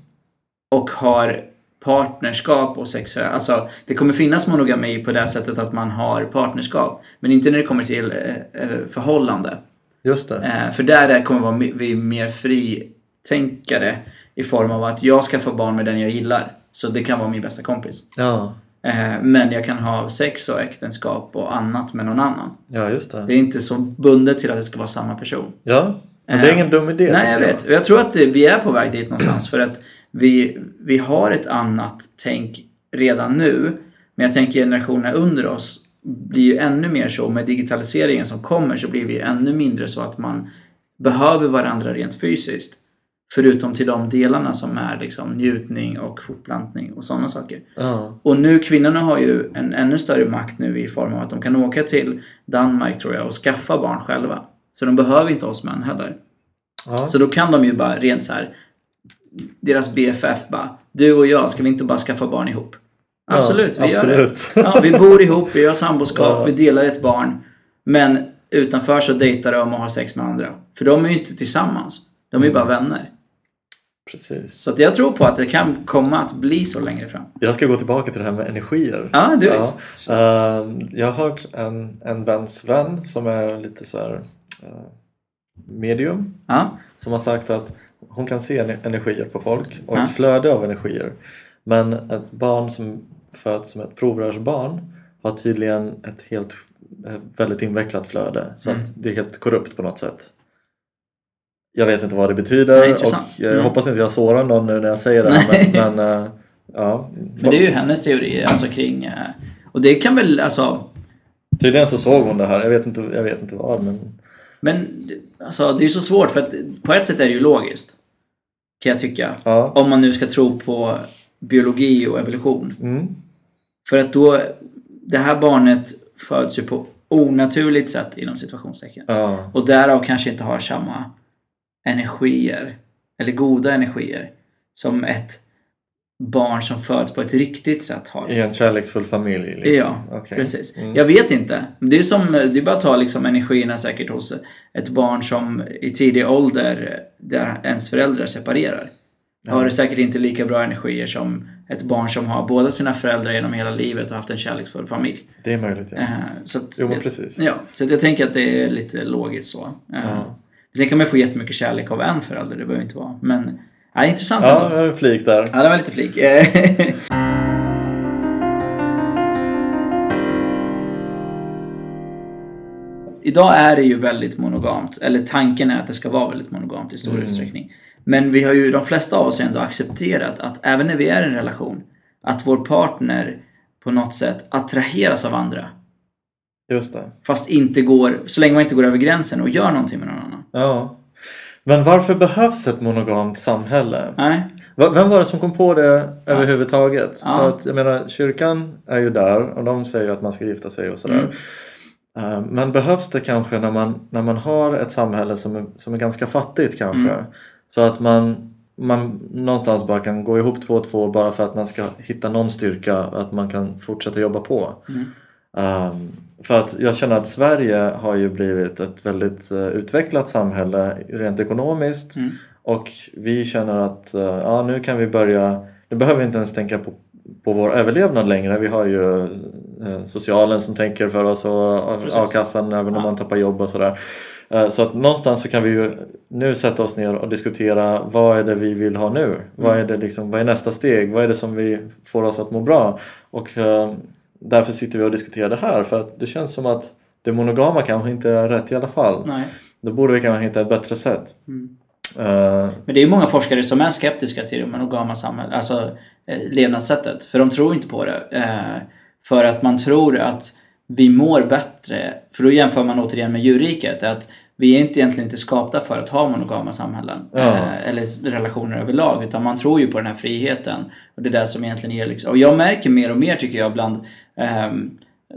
och har partnerskap och sexuell... Alltså, det kommer finnas monogami på det sättet att man har partnerskap. Men inte när det kommer till eh, eh, förhållande. just det. Eh, för där är- kommer vara vi mer fritänkare i form av att jag ska få barn med den jag gillar. Så det kan vara min bästa kompis. Ja, men jag kan ha sex och äktenskap och annat med någon annan. ja just Det det. är inte så bundet till att det ska vara samma person. Ja, men det är ingen dum idé. Nej, jag vet. Och Jag tror att vi är på väg dit någonstans för att vi, vi har ett annat tänk redan nu. Men jag tänker generationerna under oss blir ju ännu mer så. Med digitaliseringen som kommer så blir vi ännu mindre så att man behöver varandra rent fysiskt. Förutom till de delarna som är liksom njutning och fortplantning och sådana saker. Ja, Och nu, kvinnorna har ju en ännu större makt nu i form av att de kan åka till Danmark tror jag och skaffa barn själva. Så de behöver inte oss män heller. ja. Så då kan de ju bara rent så här. Deras BFF bara. Du och jag, ska vi inte bara skaffa barn ihop? Absolut, ja, vi gör det. absolut. (laughs) Ja, vi bor ihop, vi har samboskap, vi delar ett barn. Men utanför så dejtar de och har sex med andra. För de är ju inte tillsammans. De är ju bara vänner. Precis. Så jag tror på att det kan komma att bli så längre fram. Jag ska gå tillbaka till det här med energier. Ja, du vet. Ja, eh, jag har hört en, en väns vän som är lite så här eh, medium Ja, som har sagt att hon kan se ener- energier på folk och Ja. ett flöde av energier. Men ett barn som föds som ett provrörsbarn har tydligen ett helt ett väldigt invecklat flöde. Så Mm. att det är helt korrupt på något sätt. Jag vet inte vad det betyder Nej, och jag Mm. hoppas inte jag sårar någon nu när jag säger det här. Men, men eh, ja. Men det är ju hennes teori alltså kring... eh, Och det kan väl alltså... Tydligen så såg hon det här. Jag vet inte, jag vet inte vad men Men alltså, det är ju så svårt för att på ett sätt är det ju logiskt. Kan jag tycka. ja. Om man nu ska tro på biologi och evolution. Mm. För att då... Det här barnet föds ju på onaturligt sätt inom situationstecken. ja. Och därav kanske inte har samma energier, eller goda energier, som ett barn som föds på ett riktigt sätt har. I en kärleksfull familj. Liksom. Ja, Okej. precis. Mm. Jag vet inte. Det är som, det är bara att ta liksom energierna säkert hos ett barn som i tidig ålder, där ens föräldrar separerar. Har säkert inte lika bra energier som ett barn som har båda sina föräldrar genom hela livet och haft en kärleksfull familj. Det är möjligt ja. Eh, Så att, Jo men precis. Ja, så jag tänker att det är lite logiskt så. Eh, Ja. Sen kan man få jättemycket kärlek av en förälder, det behöver inte vara. Men, ja, intressant Ja, ändå. var en flik där. Ja, det var lite flik. (laughs) Idag är det ju väldigt monogamt, eller tanken är att det ska vara väldigt monogamt i stor Mm. utsträckning. Men vi har ju, de flesta av oss ändå accepterat att även när vi är i en relation, att vår partner på något sätt attraheras av andra. Just det. Fast inte går, så länge man inte går över gränsen och gör någonting med någon annan. Ja. Men varför behövs ett monogamt samhälle? Nej? Vem var det som kom på det överhuvudtaget? Ja. För att jag menar, kyrkan är ju där och de säger att man ska gifta sig och sådär. Mm. Eh, Men behövs det kanske när man, när man har ett samhälle som är, som är ganska fattigt kanske? Mm. Så att man, man någonstans bara kan gå ihop två och två bara för att man ska hitta någon styrka att man kan fortsätta jobba på. Mm. Um, för att jag känner att Sverige har ju blivit ett väldigt eh, utvecklat samhälle rent ekonomiskt Mm. och vi känner att eh, ja, nu kan vi börja, nu behöver vi inte ens tänka på, på vår överlevnad längre. Vi har ju eh, socialen som tänker för oss och Precis. a-kassan även om Ja. man tappar jobb och sådär. Så att någonstans så kan vi ju nu sätta oss ner och diskutera vad är det vi vill ha nu? Vad, är det liksom, vad är nästa steg? Vad är det som vi får oss att må bra? Och därför sitter vi och diskuterar det här för att det känns som att det monogama kanske inte är rätt i alla fall. Nej. Då borde vi kanske hitta ett bättre sätt. Mm. Eh, Men det är ju många forskare som är skeptiska till det monogama samhället, alltså eh, levnadssättet. För de tror inte på det. Eh, för att man tror att vi mår bättre. För då jämför man återigen med djurriket. Att vi är inte egentligen inte skapta för att ha monogama samhällen. Ja. Eh, eller relationer överlag. Utan man tror ju på den här friheten. Och det är det som egentligen ger liksom. Och jag märker mer och mer tycker jag bland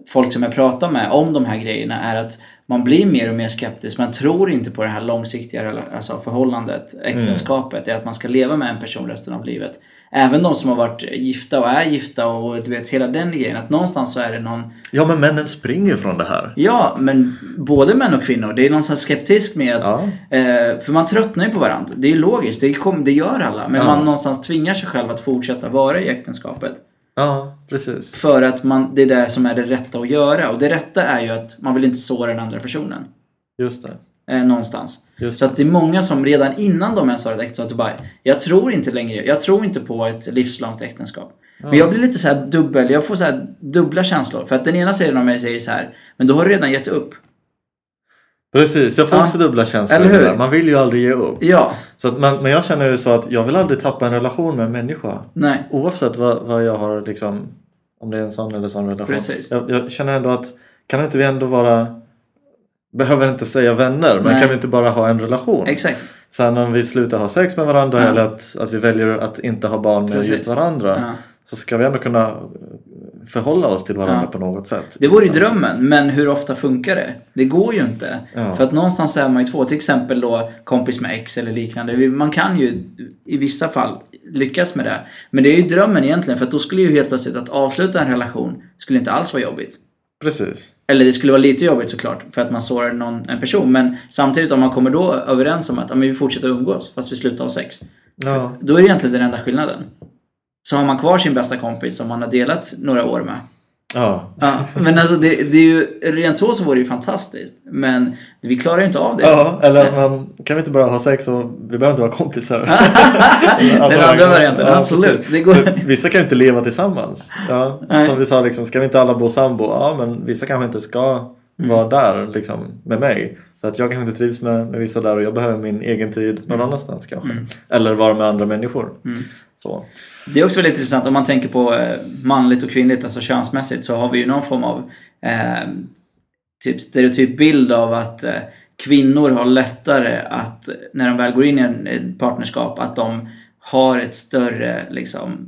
folk som jag pratar med om de här grejerna är att man blir mer och mer skeptisk. Man tror inte på det här långsiktiga alltså förhållandet, äktenskapet, är att man ska leva med en person resten av livet. Även de som har varit gifta och är gifta och du vet hela den grejen. Att någonstans så är det någon ja men männen springer från det här. Ja, men både män och kvinnor. Det är någon här skeptisk med att... Ja. Eh, för man tröttnar ju på varandra. Det är logiskt, det, kom, det gör alla. Men Ja. man någonstans tvingar sig själv att fortsätta vara i äktenskapet. Ja, precis. För att man, det är det som är det rätta att göra. Och det rätta är ju att man vill inte såra den andra personen. Just det. Eh, någonstans. Just Så att det är många som redan innan de ens har ett äktenskap bara, jag tror inte längre, jag tror inte på ett livslångt äktenskap. Men jag blir lite så här dubbel, jag får så här dubbla känslor. För att den ena sidan av mig säger så här, men då har du redan gett upp. Precis, jag får Ja. också dubbla känslor. Eller hur? där. Man vill ju aldrig ge upp. Ja, Så att, men, men jag känner ju så att jag vill aldrig tappa en relation med en människa. nej. Oavsett vad, vad jag har liksom, om det är en sån eller sån relation. Precis. Jag, jag känner ändå att, kan inte vi ändå vara, behöver inte säga vänner, men Nej. kan vi inte bara ha en relation? Exakt. Sen om vi slutar ha sex med varandra Ja. eller att, att vi väljer att inte ha barn med Precis. just varandra. Ja. Så ska vi ändå kunna förhålla oss till varandra Ja. på något sätt. Det vore ju drömmen, men hur ofta funkar det? Det går ju inte. Ja. För att någonstans är man ju två, till exempel då kompis med ex eller liknande. Man kan ju i vissa fall lyckas med det. Men det är ju drömmen egentligen, för att då skulle ju helt plötsligt att avsluta en relation skulle inte alls vara jobbigt. Precis. Eller det skulle vara lite jobbigt såklart, för att man sårar någon, en person. Men samtidigt om man kommer då överens om att ja, men vi fortsätter umgås, fast vi slutar ha sex. Ja. Då är det egentligen den enda skillnaden. Så har man kvar sin bästa kompis som man har delat några år med. Ja. Ja, men alltså det, det är ju, rent så så vore det ju fantastiskt. Men vi klarar ju inte av det. ja, eller att man, kan vi inte bara ha sex och vi behöver inte vara kompisar? (laughs) Den andra varianten, Ja, absolut. Det går- Vissa kan ju inte leva tillsammans. Ja, Nej. som vi sa, liksom, ska vi inte alla bo sambo? Ja, men vissa kanske inte ska vara där liksom, med mig. Så att jag kanske inte trivs med, med vissa där och jag behöver min egen tid någon annanstans kanske. Eller vara med andra människor. Så. Det är också väldigt intressant om man tänker på eh, manligt och kvinnligt, alltså könsmässigt, så har vi ju någon form av eh, typ stereotyp bild av att eh, kvinnor har lättare att, när de väl går in i ett partnerskap, att de har ett större liksom,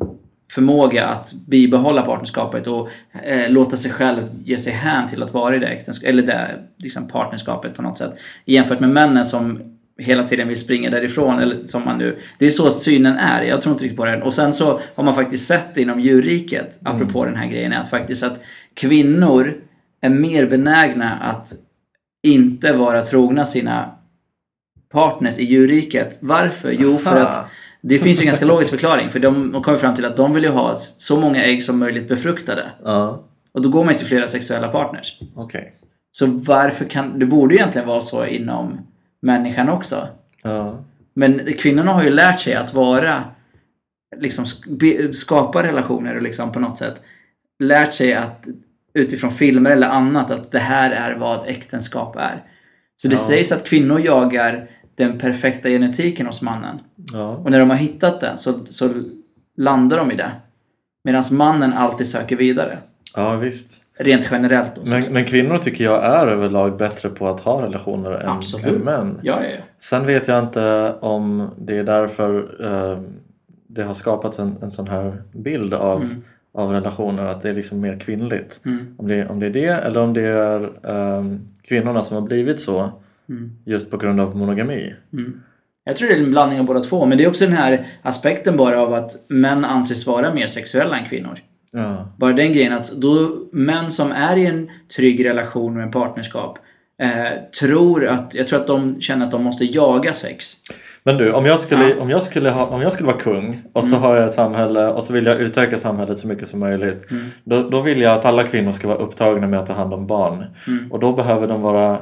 förmåga att bibehålla partnerskapet och eh, låta sig själv ge sig hän till att vara i det, eller det liksom partnerskapet på något sätt. Jämfört med männen som hela tiden vill springa därifrån. Eller som man nu, det är så synen är. Jag tror inte riktigt på det. Och sen så har man faktiskt sett inom djurriket, apropå den här grejen, att faktiskt att kvinnor är mer benägna att inte vara trogna sina partners i djurriket. Varför? Jo, för att det finns ju en ganska logisk förklaring. För de, kommer fram till att de vill ju ha så många ägg som möjligt befruktade. Ja, Och då går man ju till flera sexuella partners. okej. Så varför kan... Det borde ju egentligen vara så inom människan också. Ja. Men kvinnorna har ju lärt sig att vara, liksom skapa relationer och liksom på något sätt lärt sig att utifrån filmer eller annat att det här är vad äktenskap är. Så det Ja. sägs att kvinnor jagar den perfekta genetiken hos mannen. Ja. Och när de har hittat den så, så landar de i det. Medan mannen alltid söker vidare. ja, visst. Rent generellt. Men, men kvinnor tycker jag är överlag bättre på att ha relationer än, Absolut. än män. Ja, ja, ja. Sen vet jag inte om det är därför eh, det har skapats en, en sån här bild av, Mm. av relationer, att det är liksom mer kvinnligt. Mm. Om, det, om det är det eller om det är eh, kvinnorna som har blivit så Mm. just på grund av monogami. Mm. Jag tror det är en blandning av båda två, men det är också den här aspekten bara av att män anses vara mer sexuella än kvinnor. Ja, Bara den grejen att då män som är i en trygg relation med en partnerskap eh, tror att, jag tror att de känner att de måste jaga sex. Men du, om jag skulle, Ja. om jag skulle, ha, om jag skulle vara kung och så Mm. har jag ett samhälle och så vill jag utöka samhället så mycket som möjligt. Mm. Då, då vill jag att alla kvinnor ska vara upptagna med att ta hand om barn. Mm. Och då behöver de vara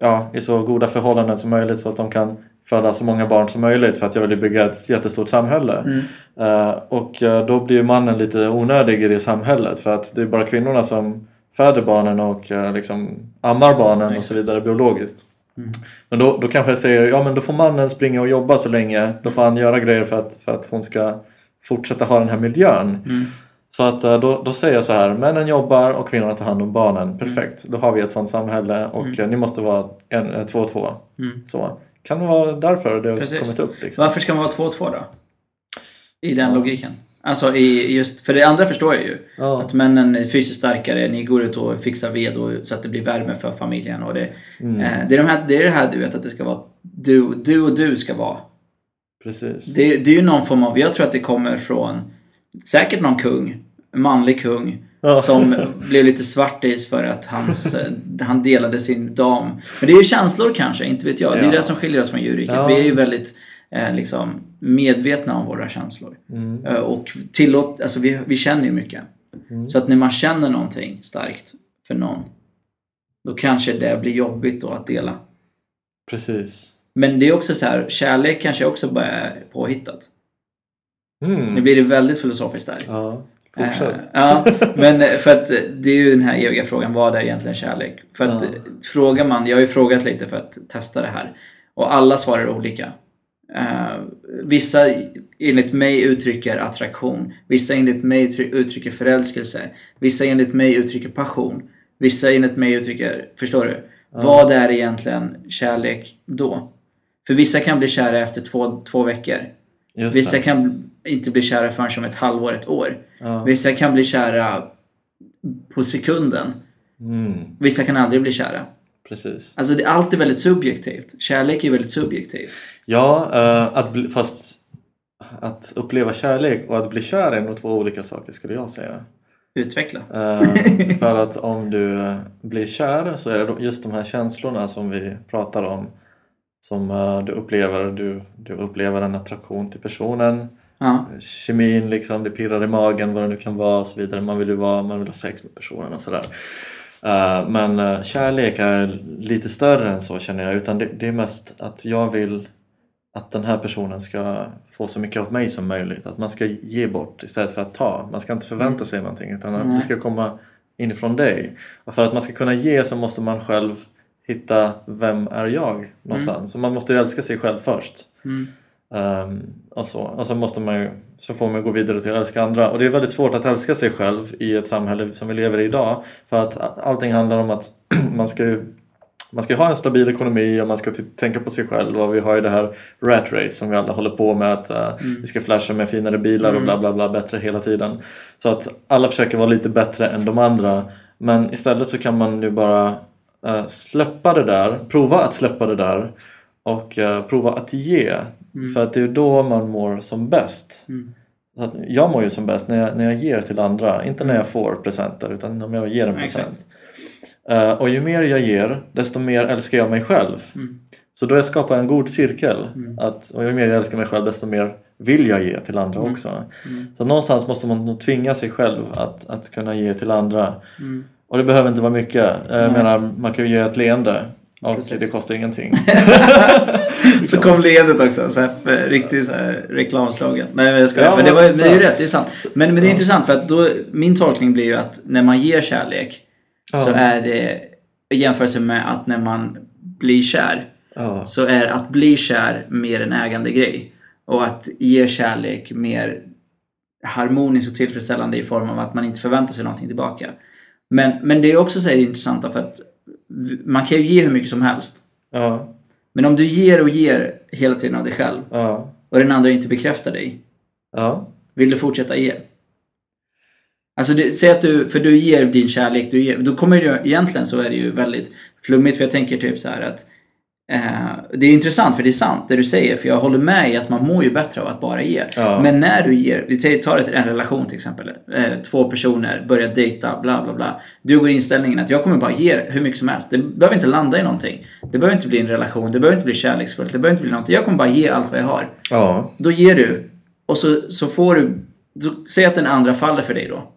ja, i så goda förhållanden som möjligt så att de kan föda så många barn som möjligt för att jag vill bygga ett jättestort samhälle. Mm. Eh, och eh, då blir mannen lite onödig i det samhället för att det är bara kvinnorna som föder barnen och eh, liksom ammar barnen och så vidare biologiskt. Mm. Men då, då kanske jag säger, ja men då får mannen springa och jobba så länge. Då får han göra grejer för att, för att hon ska fortsätta ha den här miljön. Mm. Så att då, då säger jag så här, männen jobbar och kvinnorna tar hand om barnen. Perfekt, då har vi ett sånt samhälle och eh, ni måste vara en, två och två. Mm. Så. Kan det vara därför det har Precis. kommit upp? Liksom. Varför ska man vara två och två då? I den logiken. Alltså i just, för det andra förstår jag ju. Ja. Att männen är fysiskt starkare, ni går ut och fixar ved och, så att det blir värme för familjen. Och det, Mm. eh, det, är de här, det är det här du vet att det ska vara du, du och du ska vara. Precis. Det, det är ju någon form av, jag tror att det kommer från säkert någon kung, manlig kung, Ja. Som blev lite svartis för att hans, eh, han delade sin dam. Men det är ju känslor kanske, inte vet jag. Det är Ja. det som skiljer oss från djurriket. Ja. Vi är ju väldigt eh, liksom, medvetna om våra känslor. Mm. Eh, och tillåt, alltså vi, vi känner ju mycket. Mm. Så att när man känner någonting starkt för någon, då kanske det blir jobbigt då att dela. Precis. Men det är också så här, kärlek kanske också bara är påhittat. Mm. Nu blir det väldigt filosofiskt där. Ja, fortsätt. Eh, ja, men eh, för att eh, det är ju den här eviga frågan, vad är egentligen kärlek? För att Ja. frågar man, jag har ju frågat lite för att testa det här. Och alla svarar olika. Vissa enligt mig uttrycker attraktion. Vissa enligt mig uttry- uttrycker förälskelse. Vissa enligt mig uttrycker passion. Vissa enligt mig uttrycker, förstår du? Vad är egentligen kärlek då? För vissa kan bli kära efter två, två veckor. Just Vissa det. kan inte bli kära förrän om ett halvår, ett år. Ja. Vissa kan bli kära på sekunden. Mm. Vissa kan aldrig bli kära. Precis. Alltså det, allt är väldigt subjektivt. Kärlek är väldigt subjektivt. Ja, eh, att bli, fast att uppleva kärlek och att bli kär är nog två olika saker skulle jag säga. Utveckla. Eh, för (laughs) att om du blir kär så är det just de här känslorna som vi pratar om som eh, du upplever. Du, du upplever en attraktion till personen. Ja. Kemin liksom, det pirrar i magen, vad det nu kan vara och så vidare. Man vill ju vara, man vill ha sex med personen och sådär. Eh, men eh, kärlek är lite större än så känner jag. Utan det, det är mest att jag vill att den här personen ska få så mycket av mig som möjligt. Att man ska ge bort istället för att ta. Man ska inte förvänta sig någonting utan Nej. det ska komma inifrån dig. Och för att man ska kunna ge så måste man själv hitta vem är jag någonstans. Så man måste ju älska sig själv först. Mm. Um, och, så. och så, måste man ju, så får man gå vidare till att älska andra. Och det är väldigt svårt att älska sig själv i ett samhälle som vi lever i idag. För att allting handlar om att (clears throat) man ska ju man ska ha en stabil ekonomi och man ska tänka på sig själv och vi har ju det här rat race som vi alla håller på med att uh, vi ska flasha med finare bilar och bla bla bla bättre hela tiden. Så att alla försöker vara lite bättre än de andra men istället så kan man ju bara uh, släppa det där, prova att släppa det där och uh, prova att ge. För att det är då man mår som bäst. Mm. Jag mår ju som bäst när jag, när jag ger till andra, inte när jag får presenter utan om jag ger en present. Eh, och ju mer jag ger, desto mer älskar jag mig själv. Mm. Så då jag skapar en god cirkel. Att, och ju mer jag älskar mig själv, desto mer vill jag ge till andra Mm. också. Så någonstans måste man nog tvinga sig själv att, att kunna ge till andra. Mm. Och det behöver inte vara mycket. Eh, Jag menar, man kan ju ge ett leende. Och Precis. det kostar ingenting. (laughs) Så kom leendet också, så här, för riktig så här, reklamslagen. Nej men jag skojar. Ja, men det, var, men så. det är ju rätt, det är sant. Men, men det är intressant för att då, min tolkning blir ju att när man ger kärlek så Ja. är det i jämförelse med att när man blir kär Ja, så är att bli kär mer en ägande grej. Och att ge kärlek mer harmoniskt och tillfredsställande i form av att man inte förväntar sig någonting tillbaka. Men, men det är också så intressant för att man kan ju ge hur mycket som helst. ja, Men om du ger och ger hela tiden av dig själv ja, och den andra inte bekräftar dig, ja, vill du fortsätta ge? Alltså, det, säg att du, för du ger din kärlek, du ger, då kommer ju, egentligen så är det ju väldigt flummigt för jag tänker typ så här att det är intressant för det är sant det du säger för jag håller med i att man mår ju bättre av att bara ge. Ja. Men när du ger, vi säger, tar en relation till exempel, eh, två personer börjar dejta, bla bla bla. Du går inställningen att jag kommer bara ge hur mycket som helst. Det behöver inte landa i någonting. Det behöver inte bli en relation, det behöver inte bli kärleksfullt, det behöver inte bli någonting. Jag kommer bara ge allt vad jag har. ja, Då ger du och så, så får du, då, säg att den andra faller för dig då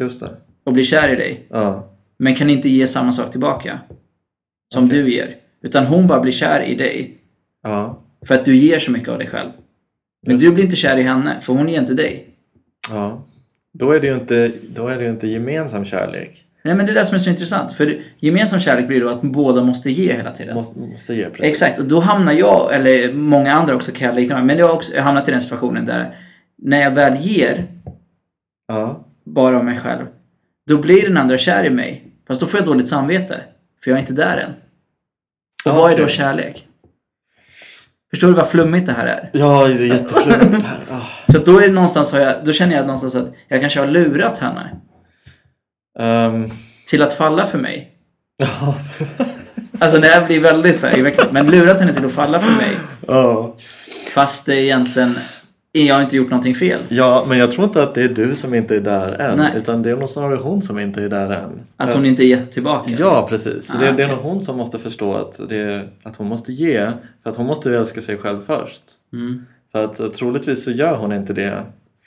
just det. och blir kär i dig Ja, men kan inte ge samma sak tillbaka som du ger. Utan hon bara blir kär i dig ja, för att du ger så mycket av dig själv. Men Just du blir inte kär i henne för hon ger inte dig. ja. Då är det ju inte, då är det inte gemensam kärlek. Nej men det är det som är så intressant. För gemensam kärlek blir då att båda måste ge hela tiden. Måste, måste ge precis. Exakt, och då hamnar jag, eller många andra också kan jag likna mig, men jag har också hamnat i den situationen där när jag väl ger Ja, bara av mig själv, då blir den andra kär i mig. Fast då får jag dåligt samvete, för jag är inte där än. Och Ah, vad är då kärlek? Förstår du vad flummigt det här är? ja det är jätteflummigt här. (laughs) Ah. Så då är det någonstans, har jag, då känner jag någonstans att jag kanske har lurat henne Ehm, till att falla för mig. ja, (laughs) Alltså det här blir väldigt så här men lurat henne till att falla för mig. ja. Fast det egentligen, jag har inte gjort någonting fel. ja, men jag tror inte att det är du som inte är där än. Nej. Utan det är nog snarare hon som inte är där än. Att hon inte gett tillbaka. Ja, precis. Så Ah, det, det är nog hon som måste förstå att, det är, att hon måste ge. För att hon måste älska sig själv först. Mm. För att eh, troligtvis så gör hon inte det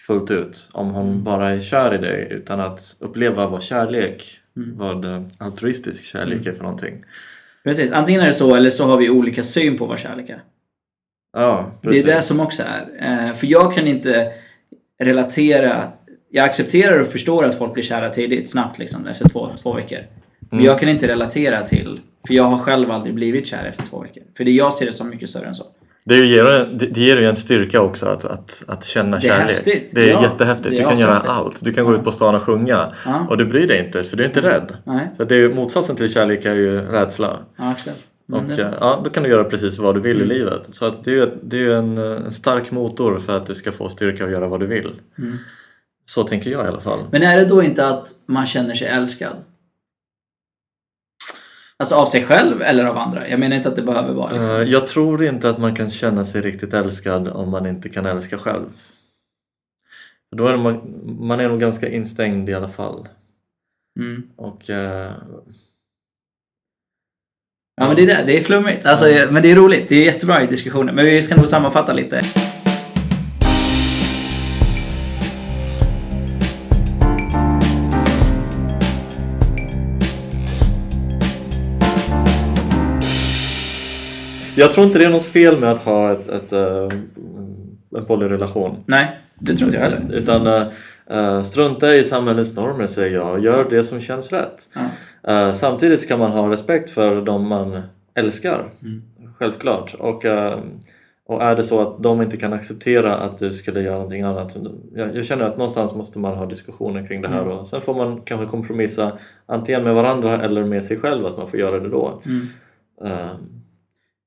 fullt ut om hon Mm. bara är kär i dig utan att uppleva vad kärlek, Mm. vad eh, altruistisk kärlek är för någonting. Precis, antingen är det så eller så har vi olika syn på vad kärlek är. Ja, Det är det som också är. Eh, för jag kan inte relatera. Jag accepterar och förstår att folk blir kära tidigt, snabbt liksom, efter två, två veckor. Men Mm. jag kan inte relatera till, för jag har själv aldrig blivit kär efter två veckor. För det jag ser det som mycket större än så. Det ger, det, ger ju en styrka också att, att, att känna Det är kärlek. häftigt. Det är Ja, jättehäftigt. det är Du kan göra ashäftigt. allt. Du kan gå ut på stan och sjunga. Ja. Och du bryr dig inte, för du är inte rädd. Nej, För det är motsatsen till kärlek är ju rädsla. ja exakt. Mm, Och sant. ja, då kan du göra precis vad du vill i livet. Så att det är det är en, eh, en stark motor för att du ska få styrka att göra vad du vill. Mm. Så tänker jag i alla fall. Men är det då inte att man känner sig älskad? Alltså av sig själv eller av andra? Jag menar inte att det behöver vara liksom. Eh, Jag tror inte att man kan känna sig riktigt älskad om man inte kan älska själv. Då är man, man är nog ganska instängd i alla fall. Mm. Och eh, Ja men det är det, det är flummigt. Alltså, men det är roligt, det är jättebra i diskussioner. Men vi ska nog sammanfatta lite. jag tror inte det är något fel med att ha ett, ett, eh, en polyrelation. Nej, det tror inte jag heller. Utan eh, Uh, strunta i samhällets normer säger jag, gör det som känns rätt. Ja. Uh, samtidigt ska man ha respekt för de man älskar. Mm. Självklart. Och, uh, och är det så att de inte kan acceptera att du skulle göra någonting annat. Jag, jag känner att någonstans måste man ha diskussioner kring det här Mm. och sen får man kanske kompromissa antingen med varandra eller med sig själv att man får göra det då. Mm.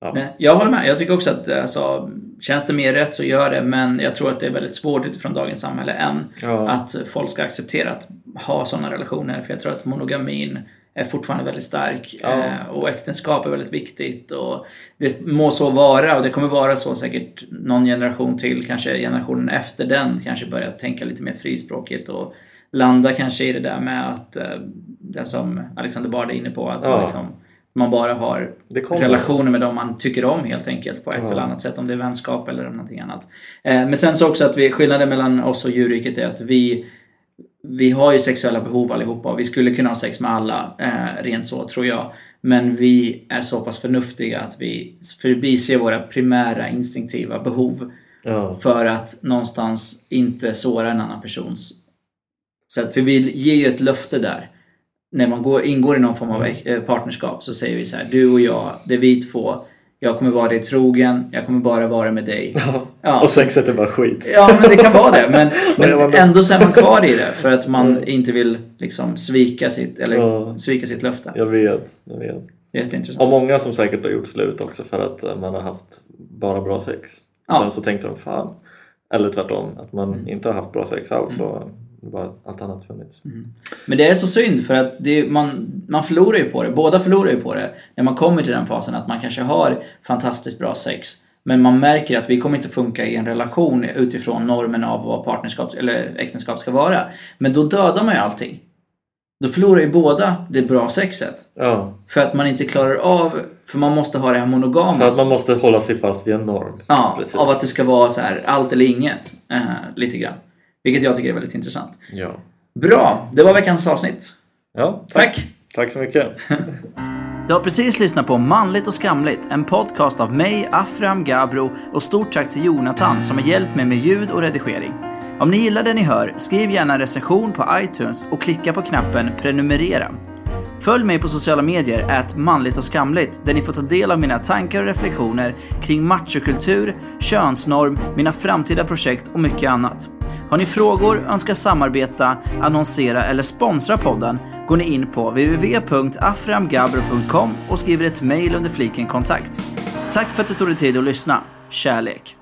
Ja. Nej, Jag håller med. Jag tycker också att alltså, känns det mer rätt så gör det. Men jag tror att det är väldigt svårt utifrån dagens samhälle än Ja. att folk ska acceptera att ha sådana relationer. För jag tror att monogamin är fortfarande väldigt stark Ja. eh, och äktenskap är väldigt viktigt. Och det må så vara och det kommer vara så säkert någon generation till, kanske generationen efter den, kanske börjar tänka lite mer frispråkigt och landa kanske i det där med att, eh, det som Alexander Bard är inne på, att Ja. liksom, man bara har relationer med dem man tycker om helt enkelt på ett Ja. eller annat sätt. Om det är vänskap eller någonting annat. Eh, men sen så också att vi, skillnaden mellan oss och djurriket är att vi vi har ju sexuella behov allihopa och vi skulle kunna ha sex med alla, eh, rent så tror jag. Men vi är så pass förnuftiga att vi förbiser våra primära instinktiva behov Ja. för att någonstans inte såra en annan persons sätt. För vi ger ju ett löfte där. När man går, ingår i någon form av eh, partnerskap så säger vi så här, du och jag, det är vi två. Jag kommer vara dig trogen, jag kommer bara vara med dig. Ja. Och sexet är bara skit. Ja, men det kan vara det. Men, (laughs) men ändå så är man kvar i det för att man inte vill liksom svika sitt, eller Ja. svika sitt löfte. Jag vet, jag vet. Jätteintressant. Och många som säkert har gjort slut också för att eh, man har haft bara bra sex. Ja. Sen så tänkte de fan. Eller tvärtom, att man inte har haft bra sex alls och bara allt annat funnits. Men det är så synd för att det, man, man förlorar ju på det. Båda förlorar ju på det när man kommer till den fasen att man kanske har fantastiskt bra sex men man märker att vi kommer inte funka i en relation utifrån normen av vad partnerskap eller äktenskap ska vara. Men då dödar man ju allting. Då förlorar ju båda det bra sexet. Ja, För att man inte klarar av, för man måste ha det här monogama. för att man måste hålla sig fast vid en norm. Ja, Precis. av att det ska vara så här allt eller inget. eh, lite grann. Vilket jag tycker är väldigt intressant. Ja, Bra, det var veckans avsnitt. ja Tack! Tack så mycket. (laughs) Du har precis lyssnat på Manligt och skamligt, en podcast av mig, Afram Gabro och stort tack till Jonathan som har hjälpt mig med ljud och redigering. Om ni gillar det ni hör, skriv gärna en recension på iTunes och klicka på knappen prenumerera. Följ mig på sociala medier, at manligt och skamligt, där ni får ta del av mina tankar och reflektioner kring machokultur, könsnorm, mina framtida projekt och mycket annat. Har ni frågor, önskar samarbeta, annonsera eller sponsra podden går ni in på www.aframgabro.com och skriver ett mejl under fliken kontakt. Tack för att du tog dig tid att lyssna. Kärlek!